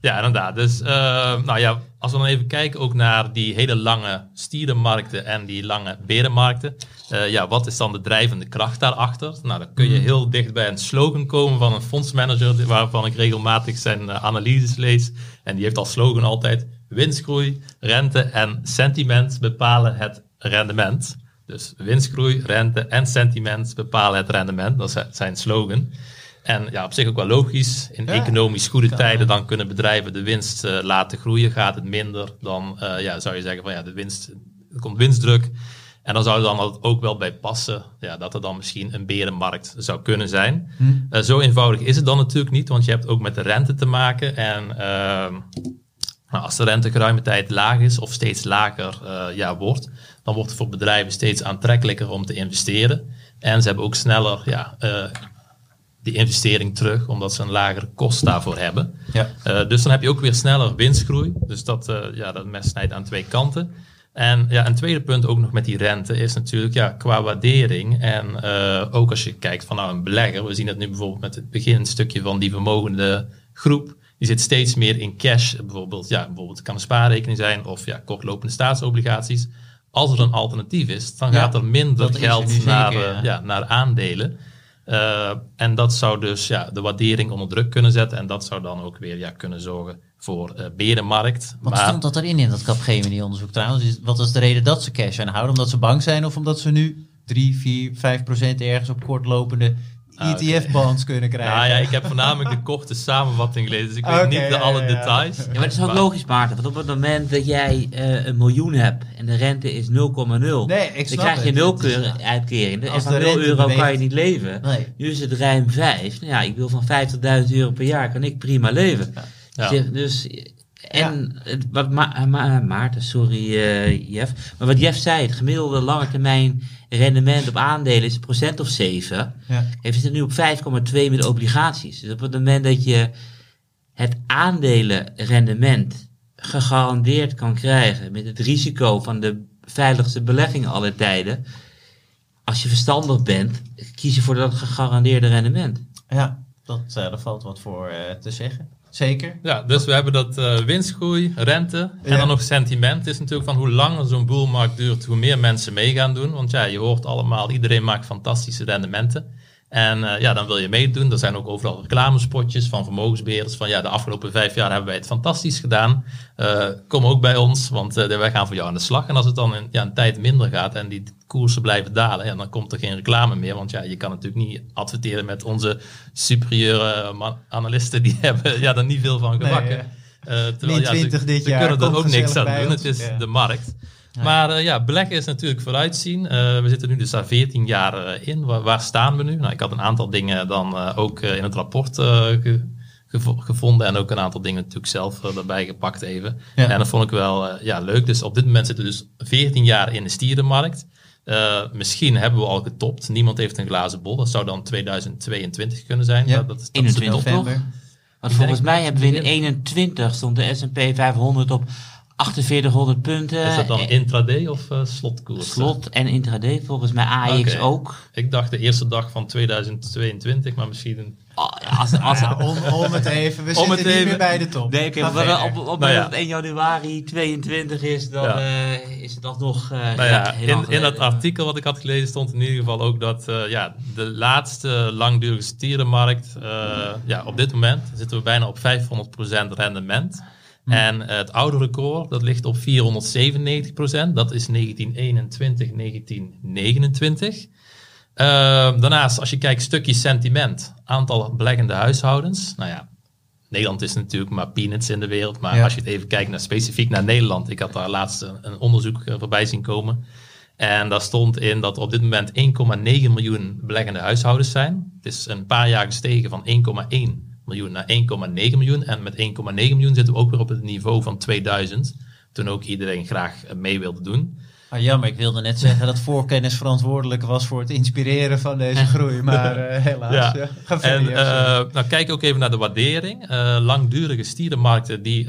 Speaker 5: Ja, inderdaad. Dus, eh, nou ja, als we dan even kijken ook naar die hele lange stierenmarkten en die lange berenmarkten. eh, ja, wat is dan de drijvende kracht daarachter? Nou, dan kun je heel dicht bij een slogan komen van een fondsmanager, waarvan ik regelmatig zijn eh, analyses lees. En die heeft als slogan altijd winstgroei, rente en sentiment bepalen het rendement. Dus winstgroei, rente en sentiment bepalen het rendement. Dat is zijn slogan. En ja, op zich ook wel logisch. In
Speaker 1: Ja.
Speaker 5: economisch goede tijden dan kunnen bedrijven de winst eh, laten groeien. Gaat het minder, dan eh, ja, zou je zeggen van ja, de winst, er komt winstdruk. En dan zou er dan ook wel bij passen ja, dat er dan misschien een berenmarkt zou kunnen zijn. Eh, zo eenvoudig is het dan natuurlijk niet, want je hebt ook met de rente te maken. En ehm, nou, als de rente geruime tijd laag is of steeds lager ja, wordt, dan wordt het voor bedrijven steeds aantrekkelijker om te investeren. En ze hebben ook sneller ja, die investering terug, omdat ze een lagere kost daarvoor hebben.
Speaker 1: Ja.
Speaker 5: Eh, dus dan heb je ook weer sneller winstgroei. Dus dat, eh, ja, dat mes snijdt aan twee kanten. En ja, een tweede punt ook nog met die rente is natuurlijk ja, qua waardering. En eh, ook als je kijkt van nou, een belegger, we zien het nu bijvoorbeeld met het beginstukje van die vermogende groep. Die zit steeds meer in cash. Bijvoorbeeld, ja, bijvoorbeeld het kan een spaarrekening zijn of ja, kortlopende staatsobligaties. Als er een alternatief is, dan
Speaker 1: Ja,
Speaker 5: gaat er minder
Speaker 1: dat er
Speaker 5: geld naar,
Speaker 1: ja.
Speaker 5: ja, naar aandelen. Eh, en dat zou dus ja, de waardering onder druk kunnen zetten. En dat zou dan ook weer ja, kunnen zorgen voor eh berenmarkt.
Speaker 1: Wat
Speaker 5: maar,
Speaker 1: stond dat erin in dat Capgemini onderzoek trouwens? Is- Wat is de reden dat ze cash aanhouden? Omdat ze bang zijn of omdat ze nu 3, 4, 5 procent ergens op kortlopende. ETF-bonds kunnen krijgen?
Speaker 5: nou ja, ik heb voornamelijk de korte samenvatting gelezen. Dus ik weet niet de
Speaker 1: ja,
Speaker 5: alle details.
Speaker 4: Ja, maar het is ook logisch, Maarten. Want op het moment dat jij eh, een miljoen hebt en de rente is 0,0,
Speaker 1: Nee, ik
Speaker 4: dan krijg je
Speaker 1: het.
Speaker 4: nul
Speaker 1: Het is-
Speaker 4: keur- uitkering.
Speaker 1: Als
Speaker 4: En van
Speaker 1: de
Speaker 4: 0
Speaker 1: rente
Speaker 4: euro kan je niet leven.
Speaker 1: Nee.
Speaker 4: Nu is het ruim 5. Nou ja, ik wil van 50.000 euro per jaar, kan ik prima leven.
Speaker 5: Ja.
Speaker 4: Dus, dus- en het- wat Ma- Ma- Maarten, sorry eh, Jeff. Maar wat Jeff zei, het gemiddelde lange termijn rendement op aandelen is een procent of 7.
Speaker 1: Ja.
Speaker 4: Kijk, we zitten nu op 5,2 met obligaties. Dus op het moment dat je het aandelenrendement gegarandeerd kan krijgen met het risico van de veiligste belegging aller tijden, als je verstandig bent, kies je voor dat gegarandeerde rendement.
Speaker 1: Ja, dat, eh, daar valt wat voor eh, te zeggen. Zeker.
Speaker 5: Ja, dus we hebben dat eh, winstgroei, rente en
Speaker 1: Ja.
Speaker 5: dan nog sentiment. Het is natuurlijk van hoe langer zo'n boelmarkt duurt, hoe meer mensen mee gaan doen. Want ja, je hoort allemaal, iedereen maakt fantastische rendementen. En eh, ja, dan wil je meedoen. Er zijn ook overal reclamespotjes van vermogensbeheerders. Van ja, de afgelopen vijf jaar hebben wij het fantastisch gedaan. Eh, kom ook bij ons, want eh, wij gaan voor jou aan de slag. En als het dan een, ja, een tijd minder gaat en die koersen blijven dalen, ja, dan komt er geen reclame meer. Want ja, je kan natuurlijk niet adverteren met onze superieure analisten. Die hebben ja, er niet veel van gebakken.
Speaker 1: Nee,
Speaker 5: terwijl, ja, ze-
Speaker 1: 20 dit
Speaker 5: ze
Speaker 1: jaar,
Speaker 5: kunnen er ook niks aan
Speaker 1: bij
Speaker 5: doen.
Speaker 1: ons.
Speaker 5: Het is
Speaker 1: Ja.
Speaker 5: de markt. Maar eh, ja, beleggen is natuurlijk vooruitzien. Eh, we zitten nu dus daar 14 jaar eh, in. Waar, waar staan we nu? Nou, ik had een aantal dingen dan eh, ook in het rapport eh, ge- gevo- gevonden. En ook een aantal dingen natuurlijk zelf erbij gepakt even.
Speaker 1: Ja.
Speaker 5: En dat vond ik wel eh, ja, leuk. Dus op dit moment zitten we dus 14 jaar in de stierenmarkt. Eh, misschien hebben we al getopt. Niemand heeft een glazen bol. Dat zou dan 2022 kunnen zijn.
Speaker 3: Ja.
Speaker 5: Dat, dat, is- dat
Speaker 4: In
Speaker 5: is
Speaker 4: het
Speaker 5: de top.
Speaker 3: november.
Speaker 4: Want volgens mij hebben we in 21 stond de S&P 500 op 4800 punten.
Speaker 5: Is dat dan intraday of eh, slotkoers?
Speaker 4: Slot en intraday, volgens mij AX ook.
Speaker 5: Ik dacht de eerste dag van 2022, maar misschien... Een...
Speaker 4: Oh, als, als,
Speaker 3: Ja, om, om het even. We
Speaker 5: Om
Speaker 3: zitten
Speaker 5: het
Speaker 3: niet
Speaker 5: even.
Speaker 3: meer bij de top.
Speaker 4: Nee, maar wel
Speaker 3: verder.
Speaker 4: op, op,
Speaker 5: Nou ja.
Speaker 4: op 1 januari 22 is, dan
Speaker 5: Ja.
Speaker 4: eh, is het alsnog... eh
Speaker 5: Nou ja, in, in dat artikel wat ik had gelezen stond in ieder geval ook dat eh, ja, de laatste langdurige stierenmarkt, eh, ja, op dit moment zitten we bijna op 500% rendement. En eh, het oude record, dat ligt op 497%. Dat is 1921, 1929. Eh, daarnaast, als je kijkt, stukje sentiment, aantal beleggende huishoudens. Nou ja, Nederland is natuurlijk maar peanuts in de wereld. Maar
Speaker 3: Ja.
Speaker 5: als je het even kijkt naar, specifiek naar Nederland. Ik had daar laatst een, een onderzoek eh, voorbij zien komen. En daar stond in dat er op dit moment 1,9 miljoen beleggende huishoudens zijn. Het is een paar jaar gestegen van 1,1 miljoen naar 1,9 miljoen. En met 1,9 miljoen zitten we ook weer op het niveau van 2000. Toen ook iedereen graag mee wilde doen.
Speaker 1: Ah, jammer, ik wilde net zeggen dat voorkennis verantwoordelijk was voor het inspireren van deze groei. Maar eh, helaas.
Speaker 5: Ja.
Speaker 1: Ja. Ga
Speaker 5: En eh, nou, kijk ook even naar de waardering. Eh, langdurige stierenmarkten die,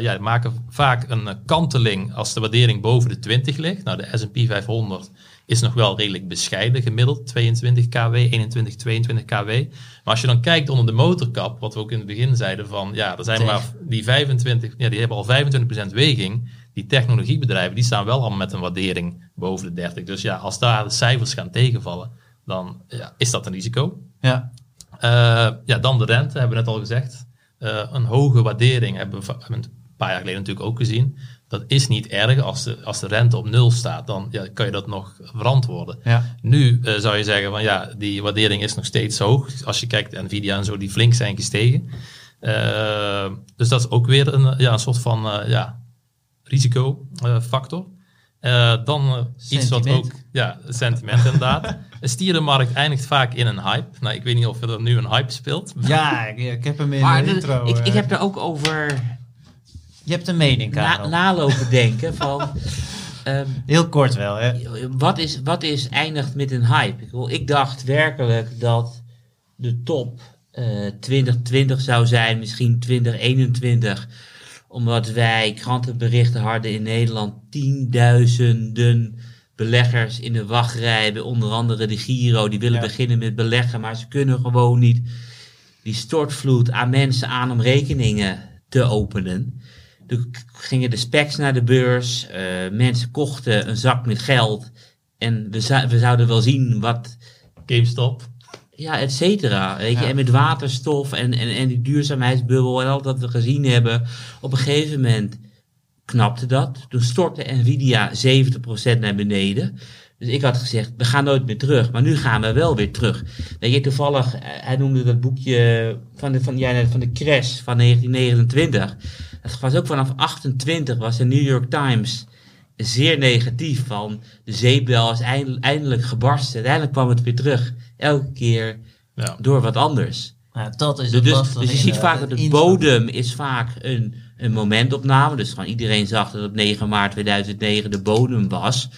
Speaker 5: ja, maken vaak een kanteling als de waardering boven de 20 ligt. Nou, de S&P 500 is nog wel redelijk bescheiden gemiddeld. 22 kW, 21, 22 kW. Maar als je dan kijkt onder de motorkap, wat we ook in het begin zeiden van, ja, er zijn
Speaker 1: Tegen.
Speaker 5: maar die 25, ja, die hebben al 25% weging. Die technologiebedrijven, die staan wel allemaal met een waardering boven de 30. Dus ja, als daar de cijfers gaan tegenvallen, dan ja, is dat een risico.
Speaker 1: ja.
Speaker 5: Eh, ja, dan de rente, hebben we net al gezegd. Eh, een hoge waardering hebben we een paar jaar geleden natuurlijk ook gezien. Dat is niet erg. Als de, als de rente op nul staat, dan ja, kan je dat nog verantwoorden.
Speaker 1: Ja.
Speaker 5: Nu eh, zou je zeggen van ja, die waardering is nog steeds hoog. Als je kijkt Nvidia en zo, die flink zijn gestegen. Eh, dus dat is ook weer een, ja, een soort van eh, ja, risicofactor. Eh, dan iets wat ook, ja, sentiment inderdaad. Een stierenmarkt eindigt vaak in een hype. Nou, ik weet niet of er nu een hype speelt.
Speaker 1: ja, ik, ik heb hem in
Speaker 4: Maar
Speaker 1: de
Speaker 4: de-
Speaker 1: intro.
Speaker 4: ik, ik heb er ook over
Speaker 1: Je hebt een mening,
Speaker 4: na,
Speaker 1: Karel.
Speaker 4: nalopen denken van... ehm,
Speaker 1: Heel kort wel, hè?
Speaker 4: wat, is, wat is eindigt met een hype? Ik, bedoel, ik dacht werkelijk dat de top eh 2020 zou zijn, misschien 2021. Omdat wij krantenberichten hadden in Nederland tienduizenden beleggers in de wachtrij. Bij onder andere de Giro, die willen
Speaker 1: Ja.
Speaker 4: beginnen met beleggen, maar ze kunnen gewoon niet die stortvloed aan mensen aan om rekeningen te openen. Toen gingen de specs naar de beurs, eh, mensen kochten een zak met geld en we, we zouden wel zien wat,
Speaker 5: GameStop.
Speaker 4: ja, et cetera. Weet je,
Speaker 1: Ja.
Speaker 4: en met waterstof en, en, en die duurzaamheidsbubbel en al dat we gezien hebben. Op een gegeven moment knapte dat. Toen stortte Nvidia 70% naar beneden. Dus ik had gezegd, we gaan nooit meer terug. Maar nu gaan we wel weer terug. Weet je, toevallig, eh, hij noemde dat boekje van de, van, ja, van de crash van 1929. Het was ook vanaf 28 was de New York Times zeer negatief van de zeepbel is eind- eindelijk gebarsten. Uiteindelijk kwam het weer terug. Elke keer
Speaker 5: Ja.
Speaker 4: door wat anders.
Speaker 1: Nou, dat is
Speaker 4: Dus,
Speaker 1: het
Speaker 4: dus, dus je ziet vaak dat
Speaker 1: het
Speaker 4: de bodem is vaak een, een momentopname. Dus gewoon iedereen zag dat op 9 maart 2009 de bodem was.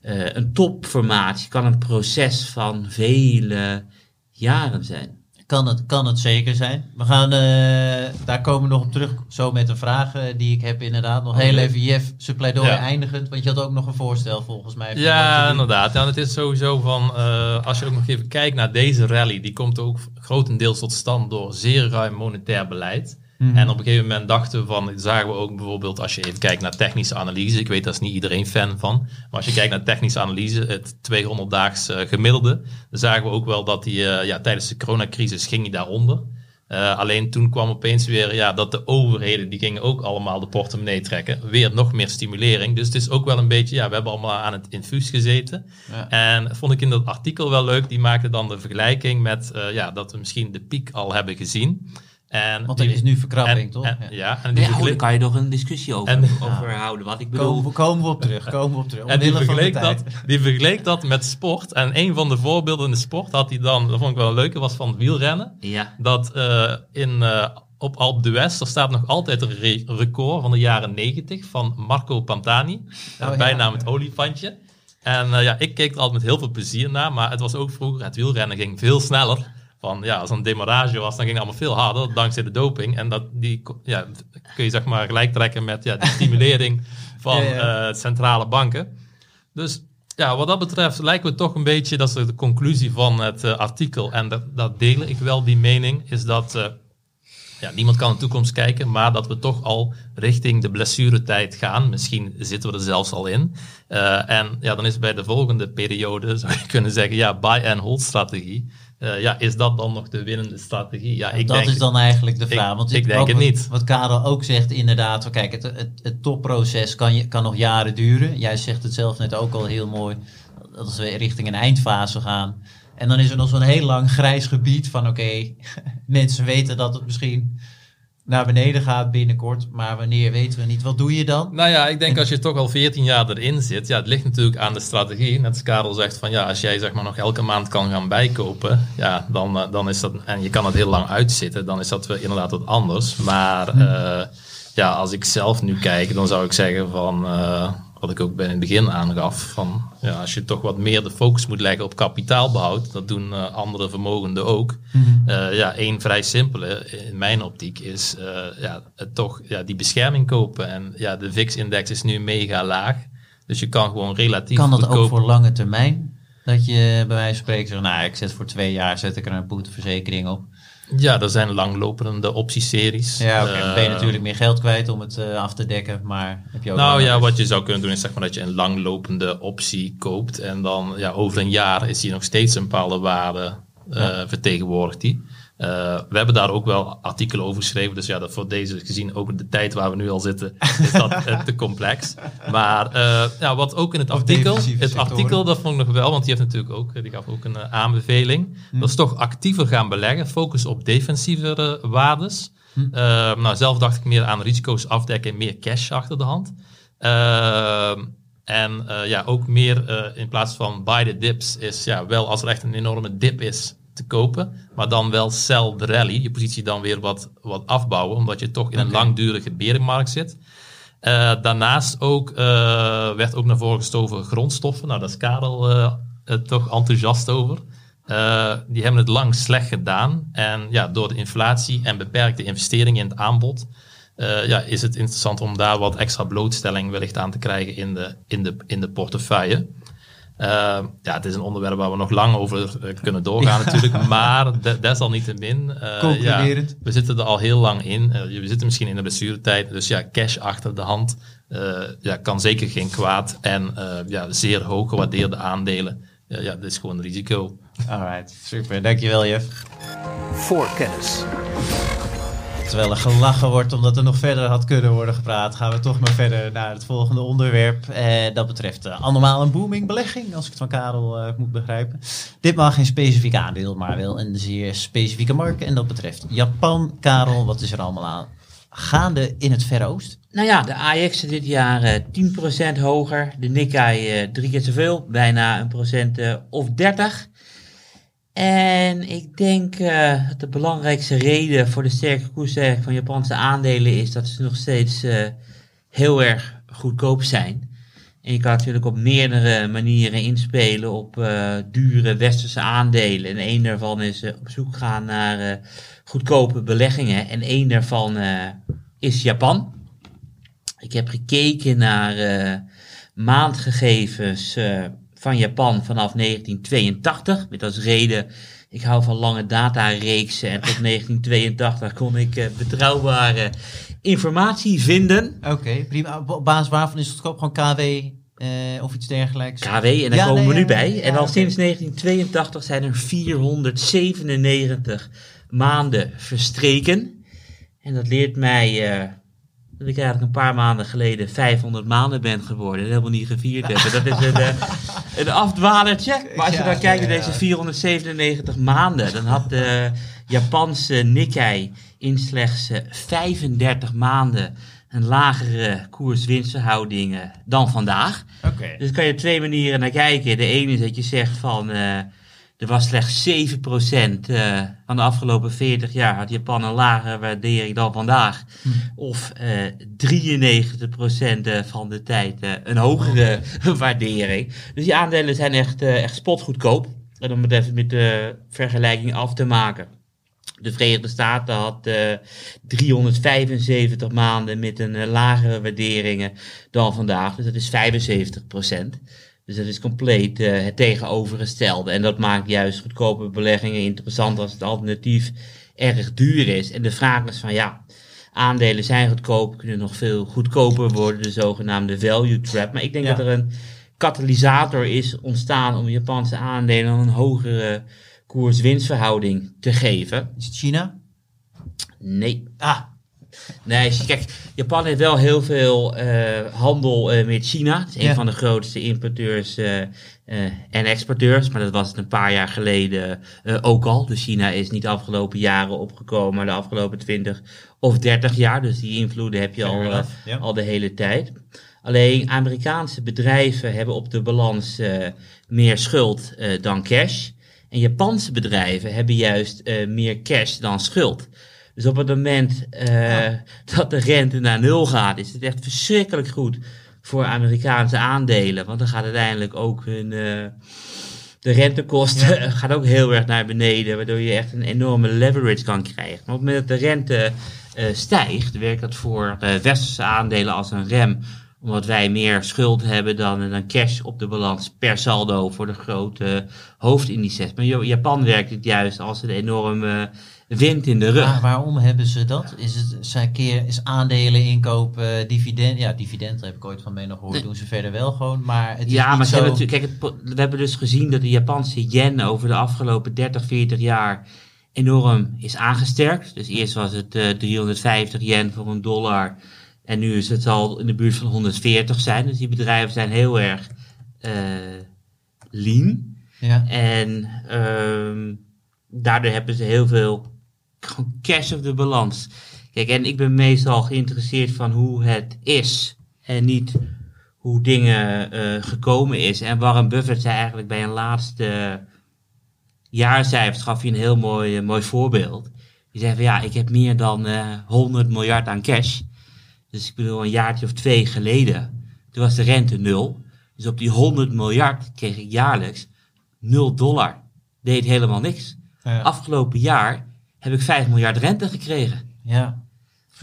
Speaker 4: Eh, een topformatie kan een proces van vele jaren zijn.
Speaker 1: Kan het, kan het zeker zijn. We gaan, eh, daar komen we nog op terug, zo met een vraag eh, die ik heb inderdaad. Nog heel
Speaker 5: Oké.
Speaker 1: even, Jeff, zijn pleidooi
Speaker 5: Ja.
Speaker 1: eindigend, want je had ook nog een voorstel volgens mij.
Speaker 5: Ja, inderdaad. Ja, het is sowieso van, eh, als je ook nog even kijkt naar deze rally, die komt ook grotendeels tot stand door zeer ruim monetair beleid.
Speaker 1: Mhm.
Speaker 5: En op een gegeven moment dachten we van, dat zagen we ook bijvoorbeeld als je even kijkt naar technische analyse. Ik weet, daar is niet iedereen fan van. Maar als je kijkt naar technische analyse, het 200-daags eh, gemiddelde, dan zagen we ook wel dat die, eh, ja, tijdens de coronacrisis ging die daaronder. Eh, alleen toen kwam opeens weer ja, dat de overheden, die gingen ook allemaal de portemonnee trekken. Weer nog meer stimulering. Dus het is ook wel een beetje, ja, we hebben allemaal aan het infuus gezeten.
Speaker 1: Ja.
Speaker 5: En dat vond ik in dat artikel wel leuk. Die maakte dan de vergelijking met eh, ja, dat we misschien de piek al hebben gezien. En
Speaker 1: Want er
Speaker 5: die-
Speaker 1: is nu verkrapping,
Speaker 5: en-
Speaker 1: toch?
Speaker 5: en-
Speaker 1: Ja.
Speaker 5: ja, en die,
Speaker 4: oh, daar kan je nog een discussie over,
Speaker 5: En-
Speaker 4: over houden. Wat ik bedoel,
Speaker 1: Komen, we- komen we op terug, komen we op terug.
Speaker 5: en die, vergeleek dat, die vergeleek dat met sport. En een van de voorbeelden in de sport had hij dan, dat vond ik wel een leuke, was van wielrennen.
Speaker 4: ja.
Speaker 5: Dat eh, in, eh, op Alpe d'Huez, er staat nog altijd een re- record van de jaren 90 van Marco Pantani.
Speaker 1: Oh, ja.
Speaker 5: bijnaam het olifantje. En eh, ja, ik keek er altijd met heel veel plezier naar, maar het was ook vroeger, het wielrennen ging veel sneller. Van ja, als er een demarrage was, dan ging het allemaal veel harder, dankzij de doping. En dat die, ja, kun je zeg maar gelijk trekken met ja, de stimulering van
Speaker 3: Ja,
Speaker 5: eh, centrale banken. Dus ja, wat dat betreft lijken we toch een beetje, dat is de conclusie van het eh, artikel, en dat, dat deel ik wel, die mening, is dat eh, ja, niemand kan in de toekomst kijken, maar dat we toch al richting de blessuretijd gaan. Misschien zitten we er zelfs al in. En ja, dan is bij de volgende periode, zou je kunnen zeggen, ja, buy and hold strategie. Eh, ja, is dat dan nog de winnende strategie? Ja, ik
Speaker 1: dat
Speaker 5: denk,
Speaker 1: is dan eigenlijk de vraag. Want
Speaker 5: ik denk
Speaker 1: ook
Speaker 5: het niet.
Speaker 1: Wat Karel ook zegt, inderdaad. Kijk, het, het, het topproces kan, je, kan nog jaren duren. Jij zegt het zelf net ook al heel mooi. Dat als we richting een eindfase gaan. En dan is er nog zo'n heel lang grijs gebied van oké, mensen weten dat het misschien naar beneden gaat binnenkort. Maar wanneer weten we niet. Wat doe je dan?
Speaker 5: Nou ja, ik denk als je toch al 14 jaar erin zit, ja, het ligt natuurlijk aan de strategie. Net als Karel zegt van ja, als jij zeg maar nog elke maand kan gaan bijkopen, ja, dan, eh, dan is dat, en je kan het heel lang uitzitten, dan is dat wel inderdaad wat anders. Maar eh, ja, als ik zelf nu kijk, dan zou ik zeggen van, eh, wat ik ook bij in het begin aangaf, van ja, als je toch wat meer de focus moet leggen op kapitaalbehoud, dat doen eh, andere vermogenden ook. Eh, ja, één vrij simpele in mijn optiek is eh, ja, toch ja, die bescherming kopen. En ja, de VIX-index is nu mega laag. Dus je kan gewoon relatief
Speaker 1: Kan dat
Speaker 5: goedkoop-
Speaker 1: ook voor lange termijn? Dat je bij wijze van spreken zegt, nou ik zet voor twee jaar zet ik er een boeteverzekering op.
Speaker 5: Ja, er zijn langlopende optieseries.
Speaker 1: Ja. Dan ben je
Speaker 5: Eh,
Speaker 1: natuurlijk meer geld kwijt om het eh, af te dekken, maar heb je ook
Speaker 5: Nou ja, wat je zou kunnen doen is zeg maar dat je een langlopende optie koopt. En dan ja, over een jaar is die nog steeds een bepaalde waarde eh, vertegenwoordigt die. Eh, we hebben daar ook wel artikelen over geschreven. Dus ja, dat voor deze gezien ook de tijd waar we nu al zitten, is dat eh, te complex. Maar eh, ja, wat ook in het artikel, het
Speaker 3: sectoren.
Speaker 5: artikel, dat vond ik nog wel, want die heeft natuurlijk ook, die gaf ook een aanbeveling. Dat is toch actiever gaan beleggen, focus op defensievere waardes. Eh, nou, zelf dacht ik meer aan risico's afdekken, meer cash achter de hand. Ehm, en ja, ook meer in plaats van buy the dips is ja, wel als er echt een enorme dip is te kopen, maar dan wel sell the rally. Je positie dan weer wat, wat afbouwen, omdat je toch in een langdurige berenmarkt zit. Eh, daarnaast ook, eh, werd ook naar voren gestoven grondstoffen. Nou, daar is Karel eh, toch enthousiast over. Die hebben het lang slecht gedaan. En ja, door de inflatie en beperkte investeringen in het aanbod, ja, is het interessant om daar wat extra blootstelling wellicht aan te krijgen in de, in de, in de portefeuille. Eh, ja, het is een onderwerp waar we nog lang over eh, kunnen doorgaan natuurlijk, maar de- desalniettemin, eh, ja, we zitten er al heel lang in. Eh, we zitten misschien in de blessuretijd, dus ja, cash achter de hand eh, ja, kan zeker geen kwaad. En eh, ja, zeer hoog gewaardeerde aandelen, ja, ja, dat is gewoon een risico.
Speaker 1: Alright, super. Dankjewel, Jeff.
Speaker 6: Voorkennis.
Speaker 1: Terwijl er gelachen wordt omdat er nog verder had kunnen worden gepraat, gaan we toch maar verder naar het volgende onderwerp. Eh, dat betreft eh, allemaal een booming belegging, als ik het van Karel eh, moet begrijpen. Ditmaal geen specifiek aandeel, maar wel een zeer specifieke markt. En dat betreft Japan. Karel, wat is er allemaal aan gaande in het Verre Oosten?
Speaker 4: Nou ja, de AX dit jaar eh 10% hoger. De Nikkei drie keer zoveel, bijna een procent of 30. En ik denk eh, dat de belangrijkste reden voor de sterke koersstijging van Japanse aandelen is dat ze nog steeds eh, heel erg goedkoop zijn. En je kan natuurlijk op meerdere manieren inspelen op eh, dure westerse aandelen. En één daarvan is op zoek gaan naar goedkope beleggingen. En één daarvan is Japan. Ik heb gekeken naar maandgegevens van Japan vanaf 1982. Met als reden, ik hou van lange datareeksen. En tot 1982 kon ik eh, betrouwbare informatie vinden.
Speaker 1: Oké, prima. Op basis waarvan is het? Gewoon KW eh, of iets dergelijks?
Speaker 4: KW, en daar
Speaker 1: Ja,
Speaker 4: komen
Speaker 1: nee,
Speaker 4: we nu
Speaker 1: ja,
Speaker 4: bij.
Speaker 1: ja,
Speaker 4: en al sinds 1982 zijn er 497 maanden verstreken. En dat leert mij eh, dat ik eigenlijk een paar maanden geleden 500 maanden ben geworden. En helemaal niet gevierd hebben. Dat is een, eh, een afdwalertje. Maar als je dan kijkt naar deze 497 maanden, dan had de Japanse Nikkei in slechts eh, 35 maanden een lagere koers-winstverhouding eh, dan vandaag.
Speaker 1: Oké.
Speaker 4: Dus kan je op twee manieren naar kijken. De ene is dat je zegt van, eh, Er was slechts 7% eh, van de afgelopen 40 jaar had Japan een lagere waardering dan vandaag. Of eh 93% eh, van de tijd eh, een hogere waardering. Dus die aandelen zijn echt, eh, echt spotgoedkoop. En om het even met de vergelijking af te maken. De Verenigde Staten had eh 375 maanden met een eh, lagere waarderingen dan vandaag. Dus dat is 75 Dus dat is compleet eh, het tegenovergestelde. En dat maakt juist goedkope beleggingen interessant als het alternatief erg duur is. En de vraag is van ja, aandelen zijn goedkoop, kunnen nog veel goedkoper worden, de zogenaamde value trap. Maar ik denk
Speaker 1: Ja.
Speaker 4: dat er een katalysator is ontstaan om Japanse aandelen een hogere koers-winstverhouding te geven.
Speaker 1: Is het China?
Speaker 4: Nee.
Speaker 1: Ah,
Speaker 4: Nee, kijk, Japan heeft wel heel veel eh, handel eh, met China. Het is een van de grootste importeurs eh, en exporteurs. Maar dat was het een paar jaar geleden ook al. Dus China is niet de afgelopen jaren opgekomen, maar de afgelopen 20 of 30 jaar. Dus die invloeden heb je al,
Speaker 1: ja.
Speaker 4: al de hele tijd. Alleen Amerikaanse bedrijven hebben op de balans meer schuld dan cash. En Japanse bedrijven hebben juist meer cash dan schuld. Dus op het moment eh, dat de rente naar nul gaat, is het echt verschrikkelijk goed voor Amerikaanse aandelen. Want dan gaat uiteindelijk ook hun, eh, de rentekosten gaat ook heel erg naar beneden, waardoor je echt een enorme leverage kan krijgen. Maar op het moment dat de rente eh, stijgt, werkt dat voor westerse aandelen als een rem omdat wij meer schuld hebben dan, dan cash op de balans per saldo voor de grote hoofdindices. Maar Japan werkt het juist als een enorme wind in de rug.
Speaker 1: Maar waarom hebben ze dat? Is het zijn keer is aandelen inkopen, dividend? Ja, dividend heb ik ooit van mee nog gehoord. Doen ze verder wel gewoon, maar het is
Speaker 4: Ja, maar ze
Speaker 1: zo.
Speaker 4: hebben natuurlijk, kijk, het, we hebben dus gezien dat de Japanse yen over de afgelopen 30, 40 jaar enorm is aangesterkt. Dus eerst was het eh 350 yen voor een dollar. En nu is het al in de buurt van 140 zijn. Dus die bedrijven zijn heel erg eh lean.
Speaker 1: Ja.
Speaker 4: En ehm, daardoor hebben ze heel veel gewoon cash op de balans. Kijk, en ik ben meestal geïnteresseerd van hoe het is. En niet hoe dingen eh, gekomen is. En Warren Buffett zei eigenlijk bij een laatste jaarcijfers gaf hij een heel mooi, eh, mooi voorbeeld. Die zei van ja, ik heb meer dan eh 100 miljard aan cash. Dus ik bedoel, een jaartje of twee geleden, toen was de rente nul. Dus op die 100 miljard kreeg ik jaarlijks 0 dollar. Deed helemaal niks.
Speaker 1: Ja.
Speaker 4: Afgelopen jaar heb ik 5 miljard rente gekregen.
Speaker 1: ja.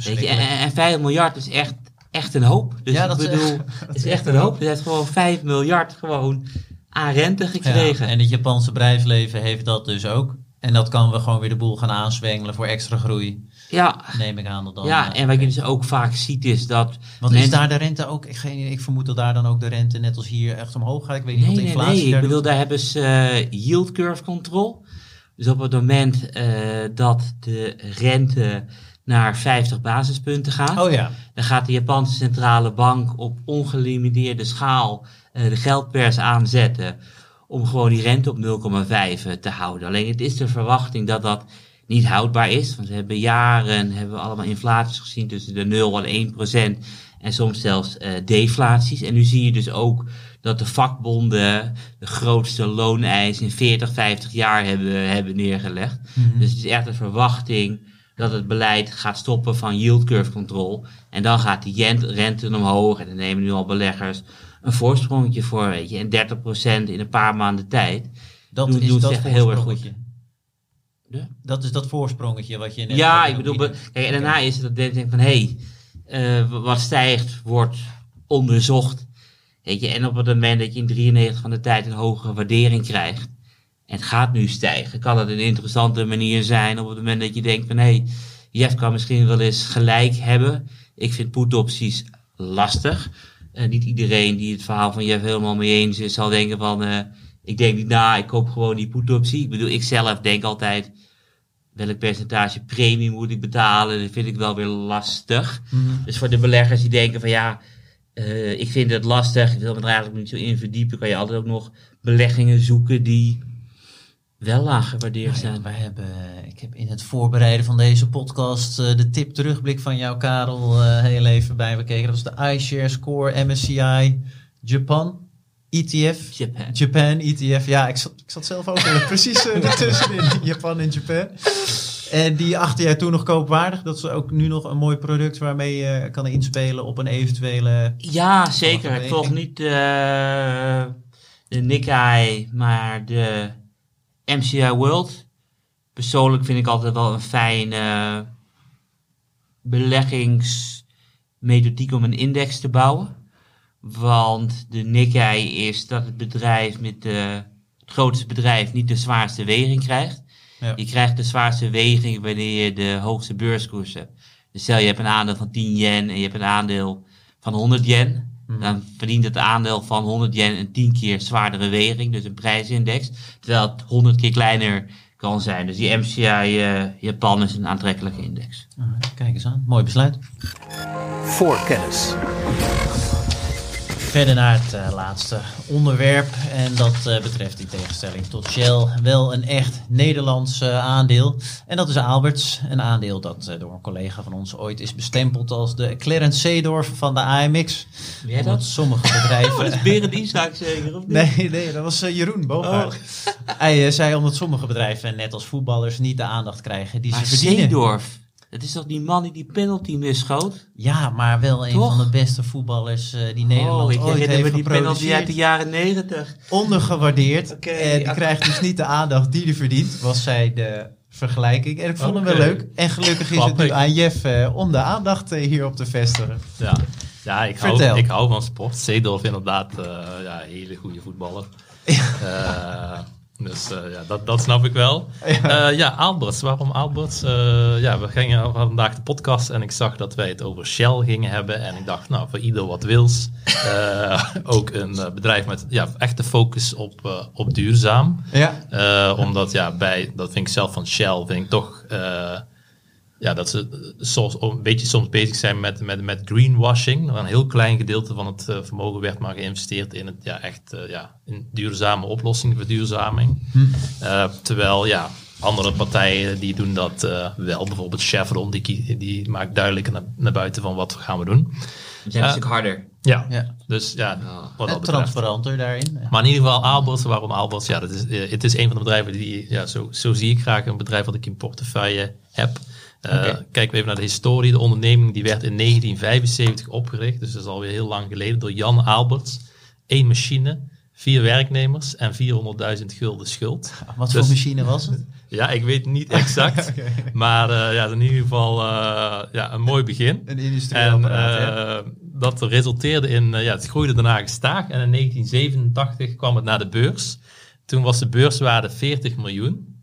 Speaker 4: Weet je, en, en 5 miljard is echt, echt een hoop. Dus
Speaker 1: Ja,
Speaker 4: ik
Speaker 1: dat is
Speaker 4: bedoel,
Speaker 1: echt-
Speaker 4: het is echt een hoop. Dus hij heeft gewoon 5 miljard gewoon aan rente gekregen.
Speaker 1: Ja, en het Japanse bedrijfsleven heeft dat dus ook. En dat kan we gewoon weer de boel gaan aanzwengelen voor extra groei.
Speaker 4: ja,
Speaker 1: Neem ik aan dat dan.
Speaker 4: ja, en wat je dus ook vaak ziet is dat...
Speaker 1: Want is daar de rente ook, ik, geen, ik vermoed dat daar dan ook de rente net als hier echt omhoog gaat. Ik weet niet
Speaker 4: Nee,
Speaker 1: wat de
Speaker 4: nee,
Speaker 1: inflatie
Speaker 4: nee.
Speaker 1: daar
Speaker 4: Ik bedoel,
Speaker 1: doet.
Speaker 4: daar hebben ze eh, yield curve control. Dus op het moment eh, dat de rente naar 50 basispunten gaat,
Speaker 1: Oh ja,
Speaker 4: dan gaat de Japanse centrale bank op ongelimiteerde schaal eh, de geldpers aanzetten om gewoon die rente op 0,5 te houden. Alleen het is de verwachting dat dat niet houdbaar is. Want we hebben jaren hebben we allemaal inflaties gezien tussen de 0 en 1 procent. En soms zelfs eh, deflaties. En nu zie je dus ook dat de vakbonden de grootste looneis in 40, 50 jaar hebben, hebben neergelegd. Dus het is echt een verwachting dat het beleid gaat stoppen van yield curve control. En dan gaat die yen- rente omhoog. En dan nemen nu al beleggers een voorsprongetje voor, weet je. En 30% in een paar maanden tijd.
Speaker 1: dat
Speaker 4: Doet-
Speaker 1: is
Speaker 4: doet
Speaker 1: dat
Speaker 4: echt heel erg. Ja.
Speaker 1: Dat is dat voorsprongetje wat je net
Speaker 4: Ja, ik bedoel, kijk, en daarna is het dat denken van, hé, hey, eh, wat stijgt, wordt onderzocht. Weet je, en op het moment dat je in 93 van de tijd een hogere waardering krijgt, en het gaat nu stijgen, kan het een interessante manier zijn op het moment dat je denkt van, hé, hey, Jeff kan misschien wel eens gelijk hebben. Ik vind put-opties lastig. Eh, niet iedereen die het verhaal van Jeff helemaal mee eens is, zal denken van, eh, ik denk niet na, ik koop gewoon die put-optie. Ik bedoel, ik zelf denk altijd, welk percentage premie moet ik betalen? Dat vind ik wel weer lastig.
Speaker 1: Mhm.
Speaker 4: Dus voor de beleggers die denken van ja, eh, ik vind het lastig, ik wil me er eigenlijk niet zo in verdiepen, kan je altijd ook nog beleggingen zoeken die wel laag gewaardeerd
Speaker 1: Nou ja,
Speaker 4: zijn.
Speaker 1: wij hebben, ik heb in het voorbereiden van deze podcast eh, de tip terugblik van jou, Karel, eh, heel even bij bekeken. Dat was de iShares Core MSCI Japan. ETF.
Speaker 4: Japan.
Speaker 1: Japan ETF. Ja, ik zat, ik zat zelf ook precies uh, ertussenin. Japan en Japan. En die achter jij toen nog koopwaardig. Dat is ook nu nog een mooi product waarmee je kan inspelen op een eventuele...
Speaker 4: Ja, zeker. Ik volg niet eh, de Nikkei, maar de MCI World. Persoonlijk vind ik altijd wel een fijne beleggingsmethodiek om een index te bouwen. Want de Nikkei is dat het bedrijf met de, het grootste bedrijf niet de zwaarste weging krijgt.
Speaker 1: Ja.
Speaker 4: Je krijgt de zwaarste weging wanneer je de hoogste beurskoers hebt. Dus stel je hebt een aandeel van 10 yen en je hebt een aandeel van 100 yen. Dan verdient het aandeel van 100 yen een 10 keer zwaardere weging, dus een prijsindex. Terwijl het 100 keer kleiner kan zijn. Dus die MCI eh, Japan is een aantrekkelijke index.
Speaker 1: Kijk eens aan. Mooi besluit.
Speaker 6: Voorkennis.
Speaker 1: Verder naar het eh, laatste onderwerp. En dat eh, betreft in tegenstelling tot Shell wel een echt Nederlands eh, aandeel. En dat is Alberts. Een aandeel dat door een collega van ons ooit is bestempeld als de Clarence Seedorf van de AMX.
Speaker 4: Wie
Speaker 1: Omdat sommige bedrijven...
Speaker 4: dat is Berend Isaac zeker, of niet?
Speaker 1: Nee, nee, dat was Jeroen Bogaert. Hij eh, zei omdat sommige bedrijven, net als voetballers, niet de aandacht krijgen die
Speaker 4: Maar
Speaker 1: ze verdienen.
Speaker 4: Seedorf, dat is toch die man die die penalty misschoot?
Speaker 1: Ja, maar wel een
Speaker 4: Toch?
Speaker 1: van de beste voetballers eh, die Nederland
Speaker 4: oh, ik
Speaker 1: ooit heeft
Speaker 4: die penalty uit de jaren negentig.
Speaker 1: ondergewaardeerd.
Speaker 4: Oké,
Speaker 1: en die
Speaker 4: ja.
Speaker 1: krijgt dus niet de aandacht die hij verdient, was zij de vergelijking. En ik vond hem wel leuk. En gelukkig is het nu aan Jeff eh, om de aandacht eh, hierop te vestigen.
Speaker 5: Ja, ja ik, hou, ik hou van sport. Seedorf inderdaad, eh ja, hele goede voetballer. Eh, dus eh, ja, dat, dat snap ik wel. Ja, ja Alberts. Waarom Alberts? Eh, ja, we gingen vandaag de podcast en ik zag dat wij het over Shell gingen hebben. En ik dacht, nou, voor ieder wat wils. Ook een bedrijf met ja, echte focus op, op duurzaam.
Speaker 1: Ja.
Speaker 5: Omdat ja, bij, dat vind ik zelf van Shell, vind ik toch ja, dat ze eh, soms, een beetje soms bezig zijn met, met, met greenwashing. Een heel klein gedeelte van het eh, vermogen werd maar geïnvesteerd in het ja, echt eh, ja, in duurzame oplossingen, verduurzaming. Eh, terwijl ja, andere partijen die doen dat eh, wel. Bijvoorbeeld Chevron, die, die maakt duidelijk naar, naar buiten van wat gaan we doen.
Speaker 4: Die zijn een stuk harder.
Speaker 5: Ja,
Speaker 1: Ja.
Speaker 5: dus ja, wat dat
Speaker 1: transparanter daarin.
Speaker 5: Maar in ieder geval Aalberts, waarom Aalberts? Ja, dat is, het is een van de bedrijven die, ja, zo, zo zie ik graag een bedrijf wat ik in portefeuille heb. Eh,
Speaker 1: Oké.
Speaker 5: Kijken we even naar de historie. De onderneming die werd in 1975 opgericht, dus dat is alweer heel lang geleden, door Jan Aalberts. Eén machine, vier werknemers en 400.000 gulden schuld.
Speaker 1: Wat
Speaker 5: Dus-
Speaker 1: voor machine was het?
Speaker 5: Ja, ik weet niet exact, maar eh, ja, in ieder geval eh, ja, een mooi begin.
Speaker 1: Een industrieel
Speaker 5: En
Speaker 1: apparaat,
Speaker 5: dat resulteerde in, ja, het groeide daarna gestaag. En in 1987 kwam het naar de beurs. Toen was de beurswaarde 40 miljoen.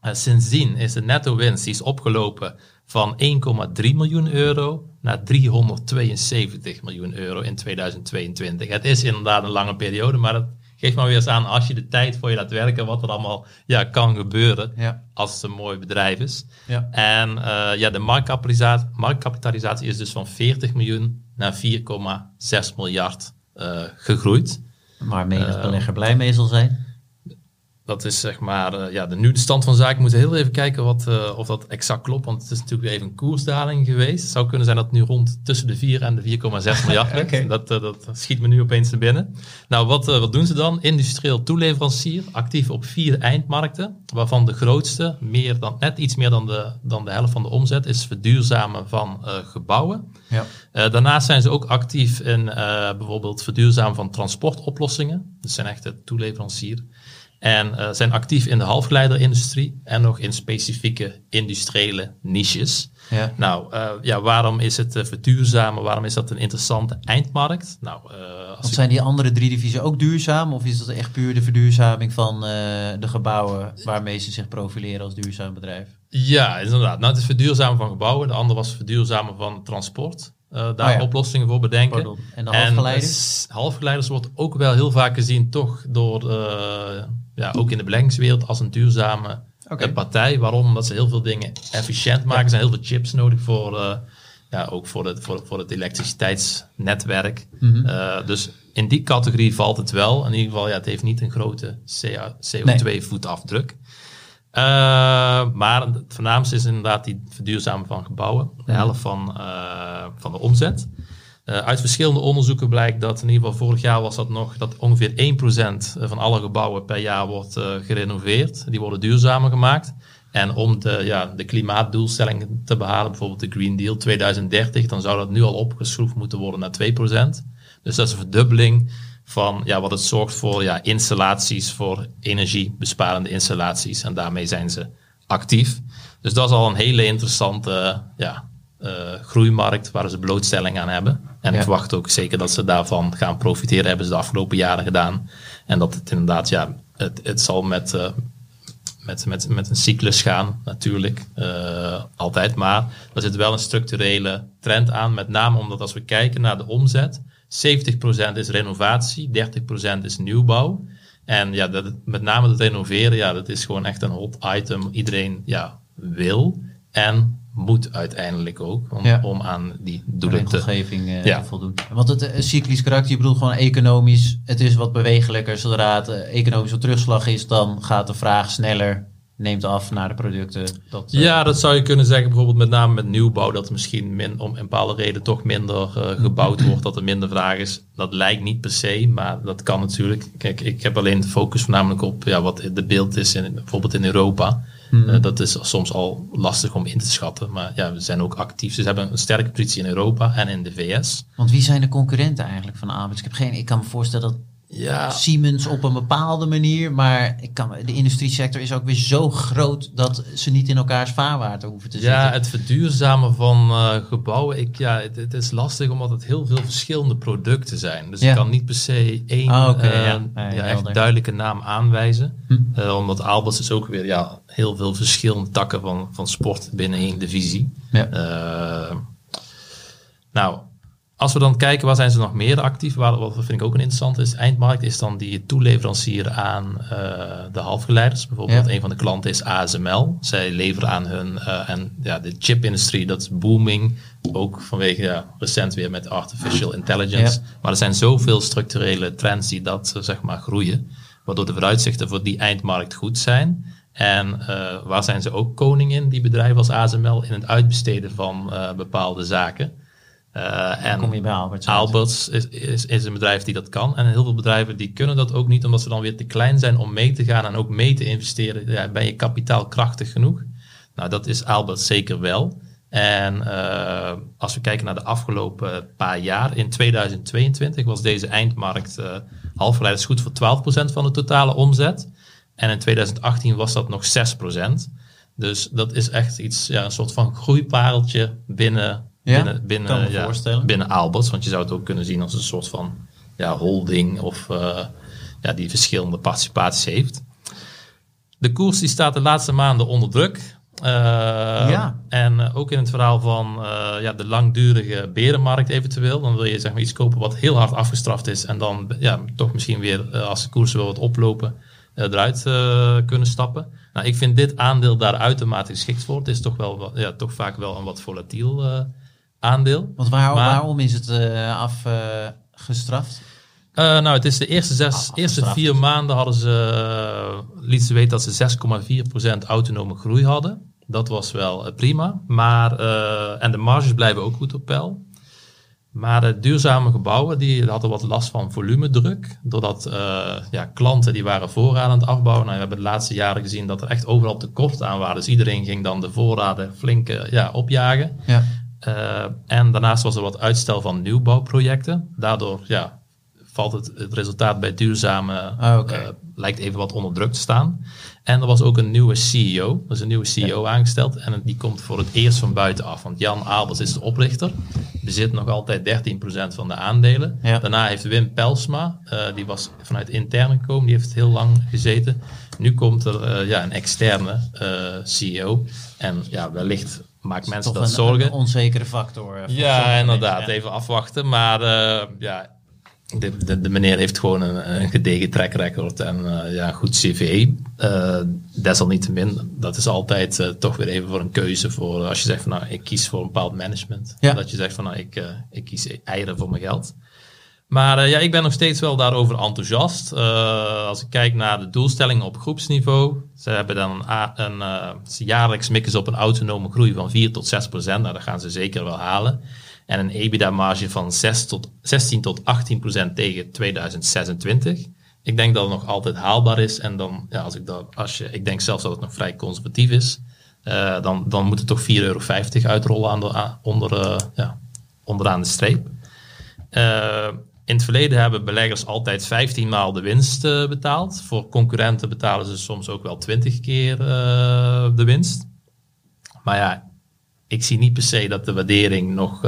Speaker 5: Eh, sindsdien is de netto winst die is opgelopen van 1,3 miljoen euro naar 372 miljoen euro in 2022. Het is inderdaad een lange periode, maar dat geeft maar weer eens aan als je de tijd voor je laat werken, wat er allemaal ja, kan gebeuren
Speaker 1: Ja.
Speaker 5: als het een mooi bedrijf is.
Speaker 1: Ja.
Speaker 5: En eh, ja, de marktkapitalisatie, marktkapitalisatie is dus van 40 miljoen naar 4,6 miljard eh, gegroeid.
Speaker 1: Waar menig belegger blij mee zal zijn.
Speaker 5: Dat is zeg maar eh, ja, de, nu de stand van zaken. We moeten heel even kijken wat, eh, of dat exact klopt. Want het is natuurlijk weer even een koersdaling geweest. Het zou kunnen zijn dat het nu rond tussen de 4 en de 4,6 miljard ligt. Dat, eh, dat schiet me nu opeens naar binnen. Nou, wat, wat doen ze dan? Industrieel toeleverancier, actief op vier eindmarkten. Waarvan de grootste, meer dan, net iets meer dan de, dan de helft van de omzet, is verduurzamen van gebouwen.
Speaker 1: Ja.
Speaker 5: Daarnaast zijn ze ook actief in bijvoorbeeld verduurzamen van transportoplossingen. Dat zijn echt een toeleverancier. En eh, zijn actief in de halfgeleiderindustrie en nog in specifieke industriële niches.
Speaker 1: Ja.
Speaker 5: Nou, eh, ja, waarom is het eh, verduurzamen? Waarom is dat een interessante eindmarkt? Nou, als
Speaker 1: zijn die andere drie divisies ook duurzaam? Of is dat echt puur de verduurzaming van de gebouwen waarmee ze zich profileren als duurzaam bedrijf?
Speaker 5: Ja, inderdaad. Nou, het is verduurzamen van gebouwen. De andere was verduurzamen van transport. Daar
Speaker 1: Oh ja.
Speaker 5: oplossingen voor bedenken.
Speaker 1: Pardon. En de halfgeleiders?
Speaker 5: s- halfgeleiders wordt ook wel heel vaak gezien, toch door, ja, ook in de beleggingswereld, als een duurzame eh, partij. Waarom? Omdat ze heel veel dingen efficiënt maken. Er zijn heel veel chips nodig voor, eh, ja, ook voor het, voor, voor het elektriciteitsnetwerk.
Speaker 1: Mhm.
Speaker 5: Eh, dus in die categorie valt het wel. In ieder geval, ja, het heeft niet een grote CO2-voetafdruk. Eh, maar het voornaamste is inderdaad die verduurzamen van gebouwen. De helft van, van de omzet. Eh, uit verschillende onderzoeken blijkt dat in ieder geval vorig jaar was dat nog dat ongeveer 1% van alle gebouwen per jaar wordt eh, gerenoveerd. Die worden duurzamer gemaakt. En om de, ja, de klimaatdoelstellingen te behalen, bijvoorbeeld de Green Deal 2030, dan zou dat nu al opgeschroefd moeten worden naar 2%. Dus dat is een verdubbeling van ja, wat het zorgt voor ja, installaties, voor energiebesparende installaties. En daarmee zijn ze actief. Dus dat is al een hele interessante ja, eh, groeimarkt waar ze blootstelling aan hebben. En
Speaker 1: Ja.
Speaker 5: ik verwacht ook zeker dat ze daarvan gaan profiteren. Hebben ze de afgelopen jaren gedaan. En dat het inderdaad, ja, het, het zal met, eh, met, met, met een cyclus gaan, natuurlijk. eh, altijd. Maar er zit wel een structurele trend aan. Met name omdat als we kijken naar de omzet. 70% is renovatie, 30% is nieuwbouw. En ja, dat, met name het renoveren, ja, dat is gewoon echt een hot item. Iedereen ja, wil en moet uiteindelijk ook om,
Speaker 1: Ja.
Speaker 5: om aan die doelen te...
Speaker 1: eh,
Speaker 5: Ja.
Speaker 1: te voldoen. Want het eh, cyclisch karakter, je bedoelt gewoon economisch. Het is wat bewegelijker. Zodra het economisch wat terugslag is, dan gaat de vraag sneller, neemt af naar de producten. Dat,
Speaker 5: Ja, dat zou je kunnen zeggen, bijvoorbeeld met name met nieuwbouw, dat er misschien min, om een bepaalde reden toch minder eh, gebouwd wordt, dat er minder vraag is. Dat lijkt niet per se, maar dat kan natuurlijk. Kijk, ik heb alleen focus voornamelijk op ja, wat de beeld is in, bijvoorbeeld in Europa. Eh, dat is soms al lastig om in te schatten, maar ja, we zijn ook actief. Ze hebben een sterke positie in Europa en in de VS.
Speaker 1: Want wie zijn de concurrenten eigenlijk van Alex? Ik heb geen. Ik kan me voorstellen dat
Speaker 5: Ja,
Speaker 1: Siemens op een bepaalde manier, maar ik kan, de industriesector is ook weer zo groot dat ze niet in elkaars vaarwater hoeven te zitten.
Speaker 5: Ja, het verduurzamen van eh, gebouwen, ik, ja, het, het is lastig omdat het heel veel verschillende producten zijn. Dus
Speaker 1: Ja.
Speaker 5: ik kan niet per se één
Speaker 1: Ah,
Speaker 5: eh,
Speaker 1: ja.
Speaker 5: ja,
Speaker 1: Ja,
Speaker 5: echt
Speaker 1: helder.
Speaker 5: duidelijke naam aanwijzen.
Speaker 1: Hm.
Speaker 5: Eh, omdat Aalbers is ook weer ja, heel veel verschillende takken van, van sport binnen één divisie.
Speaker 1: Ja.
Speaker 5: Nou, als we dan kijken waar zijn ze nog meer actief, waar, wat vind ik ook een interessant is, eindmarkt is dan die toeleverancier aan eh, de halfgeleiders. Bijvoorbeeld
Speaker 1: Ja.
Speaker 5: een van de klanten is ASML. Zij leveren aan hun, eh, en ja, de chipindustrie, dat is booming. Ook vanwege ja, recent weer met artificial intelligence.
Speaker 1: Ja.
Speaker 5: Maar er zijn zoveel structurele trends die dat eh, zeg maar groeien. Waardoor de vooruitzichten voor die eindmarkt goed zijn. En waar zijn ze ook koning in, die bedrijven als ASML, in het uitbesteden van bepaalde zaken. Eh, en
Speaker 1: kom je bij Alberts
Speaker 5: is, is, is een bedrijf die dat kan. En heel veel bedrijven die kunnen dat ook niet, omdat ze dan weer te klein zijn om mee te gaan en ook mee te investeren. Ja, ben je kapitaalkrachtig genoeg? Nou, dat is Alberts zeker wel. En eh, als we kijken naar de afgelopen paar jaar, in 2022 was deze eindmarkt eh halfgeleiders goed voor 12% van de totale omzet. En in 2018 was dat nog 6%. Dus dat is echt iets, ja, een soort van groeipareltje binnen,
Speaker 1: Ja,
Speaker 5: binnen, binnen, ja,
Speaker 1: voorstellen.
Speaker 5: binnen. Want je zou het ook kunnen zien als een soort van ja, holding of eh, ja, die verschillende participaties heeft. De koers die staat de laatste maanden onder druk. Eh,
Speaker 1: Ja.
Speaker 5: En eh, ook in het verhaal van ja, de langdurige berenmarkt eventueel. Dan wil je zeg maar, iets kopen wat heel hard afgestraft is. En dan ja, toch misschien weer als de koersen wel wat oplopen eruit kunnen stappen. Nou, ik vind dit aandeel daar uitermate geschikt voor. Het is toch, wel, ja, toch vaak wel een wat volatiel aandeel.
Speaker 1: Want waar,
Speaker 5: Maar-
Speaker 1: waarom is het eh, afgestraft?
Speaker 5: Eh, nou, het is de eerste, zes,
Speaker 1: Ah,
Speaker 5: eerste vier maanden hadden ze, uh, lieten ze weten dat ze 6,4% autonome groei hadden. Dat was wel eh, prima. Maar, eh, en de marges blijven ook goed op peil. Maar de duurzame gebouwen die hadden wat last van volumedruk. Doordat eh, ja, klanten die waren voorraden aan het afbouwen. Nou, we hebben de laatste jaren gezien dat er echt overal tekort aan waren. Dus iedereen ging dan de voorraden flink eh, ja, opjagen.
Speaker 1: Ja.
Speaker 5: Eh, en daarnaast was er wat uitstel van nieuwbouwprojecten. Daardoor ja, valt het, het resultaat bij duurzame
Speaker 1: Ah,
Speaker 5: eh, lijkt even wat onder druk te staan. En er was ook een nieuwe CEO. Er is een nieuwe CEO aangesteld. En die komt voor het eerst van buitenaf. Want Jan Abels is de oprichter. Bezit nog altijd 13% van de aandelen.
Speaker 1: Ja.
Speaker 5: Daarna heeft Wim Pelsma, eh, die was vanuit intern gekomen. Die heeft heel lang gezeten. Nu komt er ja, een externe CEO. En ja, wellicht maakt mensen
Speaker 1: Toch
Speaker 5: dat
Speaker 1: een,
Speaker 5: zorgen.
Speaker 1: een onzekere factor. eh,
Speaker 5: Ja, inderdaad.
Speaker 1: mensen,
Speaker 5: Even afwachten. Maar eh, ja, de, de, de meneer heeft gewoon een, een gedegen track record en eh, ja, goed cv. Desalniettemin, dat is altijd toch weer even voor een keuze voor als je zegt van nou, ik kies voor een bepaald management.
Speaker 1: Ja.
Speaker 5: Dat je zegt van nou, ik, ik kies eieren voor mijn geld. Maar eh, ja, ik ben nog steeds wel daarover enthousiast. Eh, als ik kijk naar de doelstellingen op groepsniveau. Ze hebben dan een, een eh, jaarlijks mikken ze op een autonome groei van 4 tot 6 procent. Nou, dat gaan ze zeker wel halen. En een EBITDA-marge van 6 tot, 16 tot 18 procent tegen 2026. Ik denk dat het nog altijd haalbaar is. En dan, ja, als ik, dat, als je, ik denk zelfs dat het nog vrij conservatief is. Dan, dan moet het toch 4,50 euro uitrollen aan de, onder, ja, onderaan de streep. In het verleden hebben beleggers altijd 15 maal de winst betaald. Voor concurrenten betalen ze soms ook wel 20 keer de winst. Maar ja, ik zie niet per se dat de waardering nog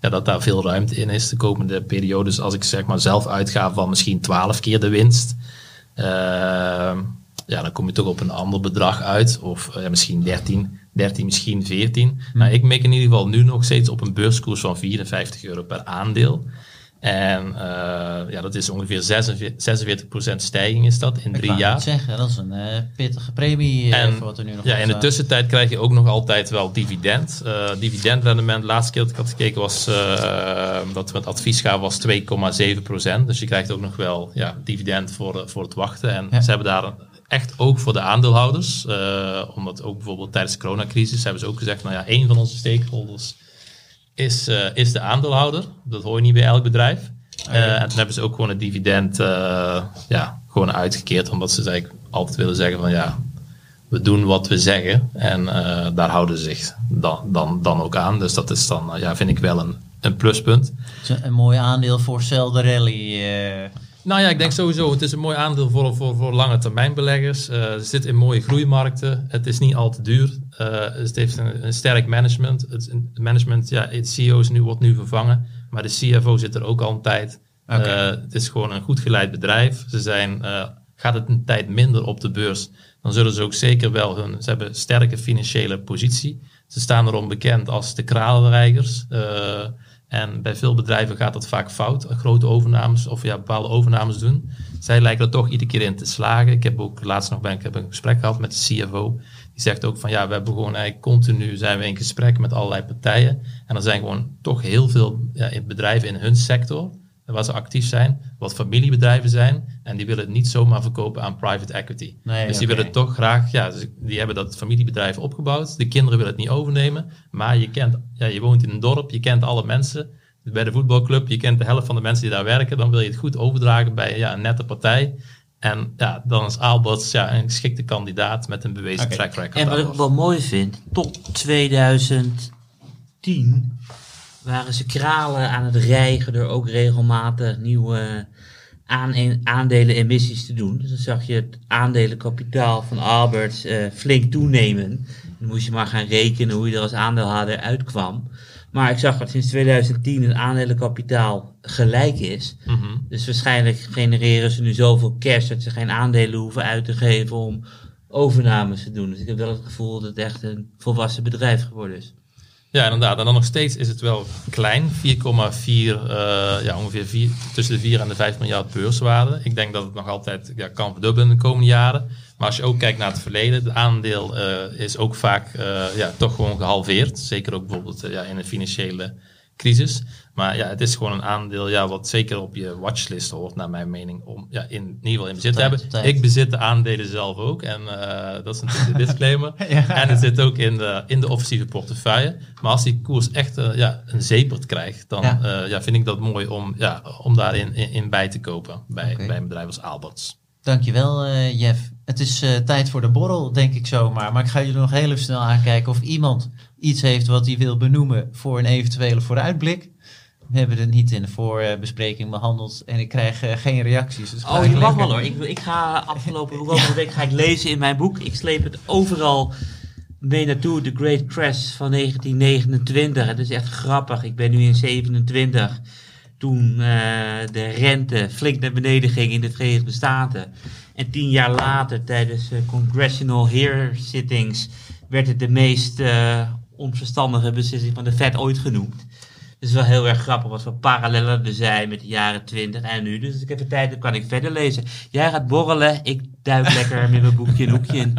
Speaker 5: ja, dat daar veel ruimte in is de komende periodes. Als ik zeg maar zelf uitga van misschien 12 keer de winst, ja, dan kom je toch op een ander bedrag uit. Of misschien 13, 13, misschien 14. Hmm. Nou, ik merk in ieder geval nu nog steeds op een beurskoers van 54 euro per aandeel. En uh, ja, dat is ongeveer 46, 46% stijging is dat in drie jaar.
Speaker 1: Ik zeggen, dat is een uh, pittige premie uh,
Speaker 5: en,
Speaker 1: voor wat er nu nog
Speaker 5: Ja, in de tussentijd krijg je ook nog altijd wel dividend. dividendrendement, de laatste keer dat ik had gekeken was dat we het advies gaven was 2,7%. Dus je krijgt ook nog wel ja, dividend voor, voor het wachten. En ja. ze hebben daar echt oog voor de aandeelhouders. omdat ook bijvoorbeeld tijdens de coronacrisis hebben ze ook gezegd, nou ja, één van onze stakeholders is, uh, is de aandeelhouder. Dat hoor je niet bij elk bedrijf. Uh, en toen hebben ze ook gewoon het dividend uh, ja, gewoon uitgekeerd. Omdat ze eigenlijk altijd willen zeggen van ja, we doen wat we zeggen. En daar houden ze zich dan, dan, dan ook aan. Dus dat is dan, ja, vind ik wel een, een pluspunt.
Speaker 1: Een, een mooi aandeel voor Cell de Rally.
Speaker 5: Nou ja, ik denk sowieso, het is een mooi aandeel voor, voor, voor lange termijn beleggers. Uh, het zit in mooie groeimarkten. Het is niet al te duur. Uh, het heeft een, een, sterk management. Het management, ja, het CEO is nu, wordt nu vervangen. Maar de CFO zit er ook al een tijd. Okay. Uh, het is gewoon een goed geleid bedrijf. Ze zijn, gaat het een tijd minder op de beurs, dan zullen ze ook zeker wel hun... Ze hebben een sterke financiële positie. Ze staan erom bekend als de kraalreigers. En bij veel bedrijven gaat dat vaak fout, grote overnames of ja, bepaalde overnames doen. Zij lijken er toch iedere keer in te slagen. Ik heb ook laatst nog ben, ik heb een gesprek gehad met de CFO. Die zegt ook van ja, we hebben gewoon eigenlijk continu zijn we in gesprek met allerlei partijen. En er zijn gewoon toch heel veel ja, bedrijven in hun sector waar ze actief zijn, wat familiebedrijven zijn. En die willen het niet zomaar verkopen aan private equity. Nee, dus die okay. willen toch graag, ja, dus die hebben dat familiebedrijf opgebouwd. De kinderen willen het niet overnemen. Maar je kent, ja, je woont in een dorp, je kent alle mensen. Bij de voetbalclub, je kent de helft van de mensen die daar werken. Dan wil je het goed overdragen bij ja, een nette partij. En ja, dan is Alberts ja, een geschikte kandidaat met een bewezen okay. track record.
Speaker 4: En wat ik wel mooi vind, tot 2010 waren ze kralen aan het rijgen door ook regelmatig nieuwe aandelen emissies te doen. Dus dan zag je het aandelenkapitaal van Albert uh, flink toenemen. Dan moest je maar gaan rekenen hoe je er als aandeelhouder uitkwam. Maar ik zag dat sinds 2010 het aandelenkapitaal gelijk is. Mm -hmm. Dus waarschijnlijk genereren ze nu zoveel cash dat ze geen aandelen hoeven uit te geven om overnames te doen. Dus ik heb wel het gevoel dat het echt een volwassen bedrijf geworden is.
Speaker 5: Ja, inderdaad. En dan nog steeds is het wel klein. 4,4, uh, ja, ongeveer 4, tussen de 4 en de 5 miljard beurswaarde. Ik denk dat het nog altijd ja, kan verdubbelen in de komende jaren. Maar als je ook kijkt naar het verleden, het aandeel uh, is ook vaak uh, ja, toch gewoon gehalveerd. Zeker ook bijvoorbeeld ja, in een financiële crisis. Maar ja, het is gewoon een aandeel ja, wat zeker op je watchlist hoort, naar mijn mening, om ja, in, in ieder geval in bezit te hebben. Tijd. Ik bezit de aandelen zelf ook en uh, dat is natuurlijk de disclaimer. ja. En het zit ook in de, in de offensieve portefeuille. Maar als die koers echt uh, ja, een zepert krijgt, dan ja. Uh, ja, vind ik dat mooi om, ja, om daarin in, in bij te kopen bij, okay. bij een bedrijf als Alberts.
Speaker 1: Dankjewel, uh, Jeff. Het is uh, tijd voor de borrel, denk ik zomaar. Maar ik ga jullie nog heel even snel aankijken of iemand iets heeft wat hij wil benoemen voor een eventuele vooruitblik. We hebben het niet in de voorbespreking behandeld en ik krijg uh, geen reacties. Dus
Speaker 4: oh, je mag wel hoor. Ik, ik ga afgelopen ja. week ga ik lezen in mijn boek. Ik sleep het overal mee naartoe. The Great Crash van 1929. Het is echt grappig. Ik ben nu in 27 toen uh, de rente flink naar beneden ging in de Verenigde Staten. En tien jaar later, tijdens uh, congressional hearsittings, werd het de meest onverstandige beslissing van de Fed ooit genoemd. Dus wel heel erg grappig wat voor parallellen er zijn met de jaren 20 en nu. Dus als ik heb de tijd, dan kan ik verder lezen. Jij gaat borrelen, ik duik lekker met mijn boekje een hoekje in.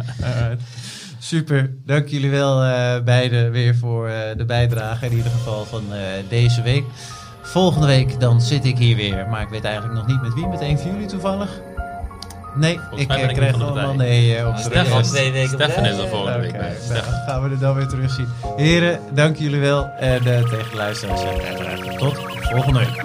Speaker 3: Super, dank jullie wel uh, beiden weer voor uh, de bijdrage in ieder geval van uh, deze week. Volgende week dan zit ik hier weer, maar ik weet eigenlijk nog niet met wie, met een van jullie toevallig.
Speaker 1: Nee, ik
Speaker 5: mij ben
Speaker 1: eh,
Speaker 5: ik
Speaker 1: kreeg
Speaker 5: niet van de
Speaker 1: allemaal nee eh, op de
Speaker 4: Stefan,
Speaker 1: rest.
Speaker 4: twee weken
Speaker 5: Stefan is er volgende week bij.
Speaker 1: nou,
Speaker 5: Stefan.
Speaker 1: gaan we er dan weer terugzien. Heren, dank jullie wel. En eh, tegen de luisteraars, eh, uiteraard tot volgende week.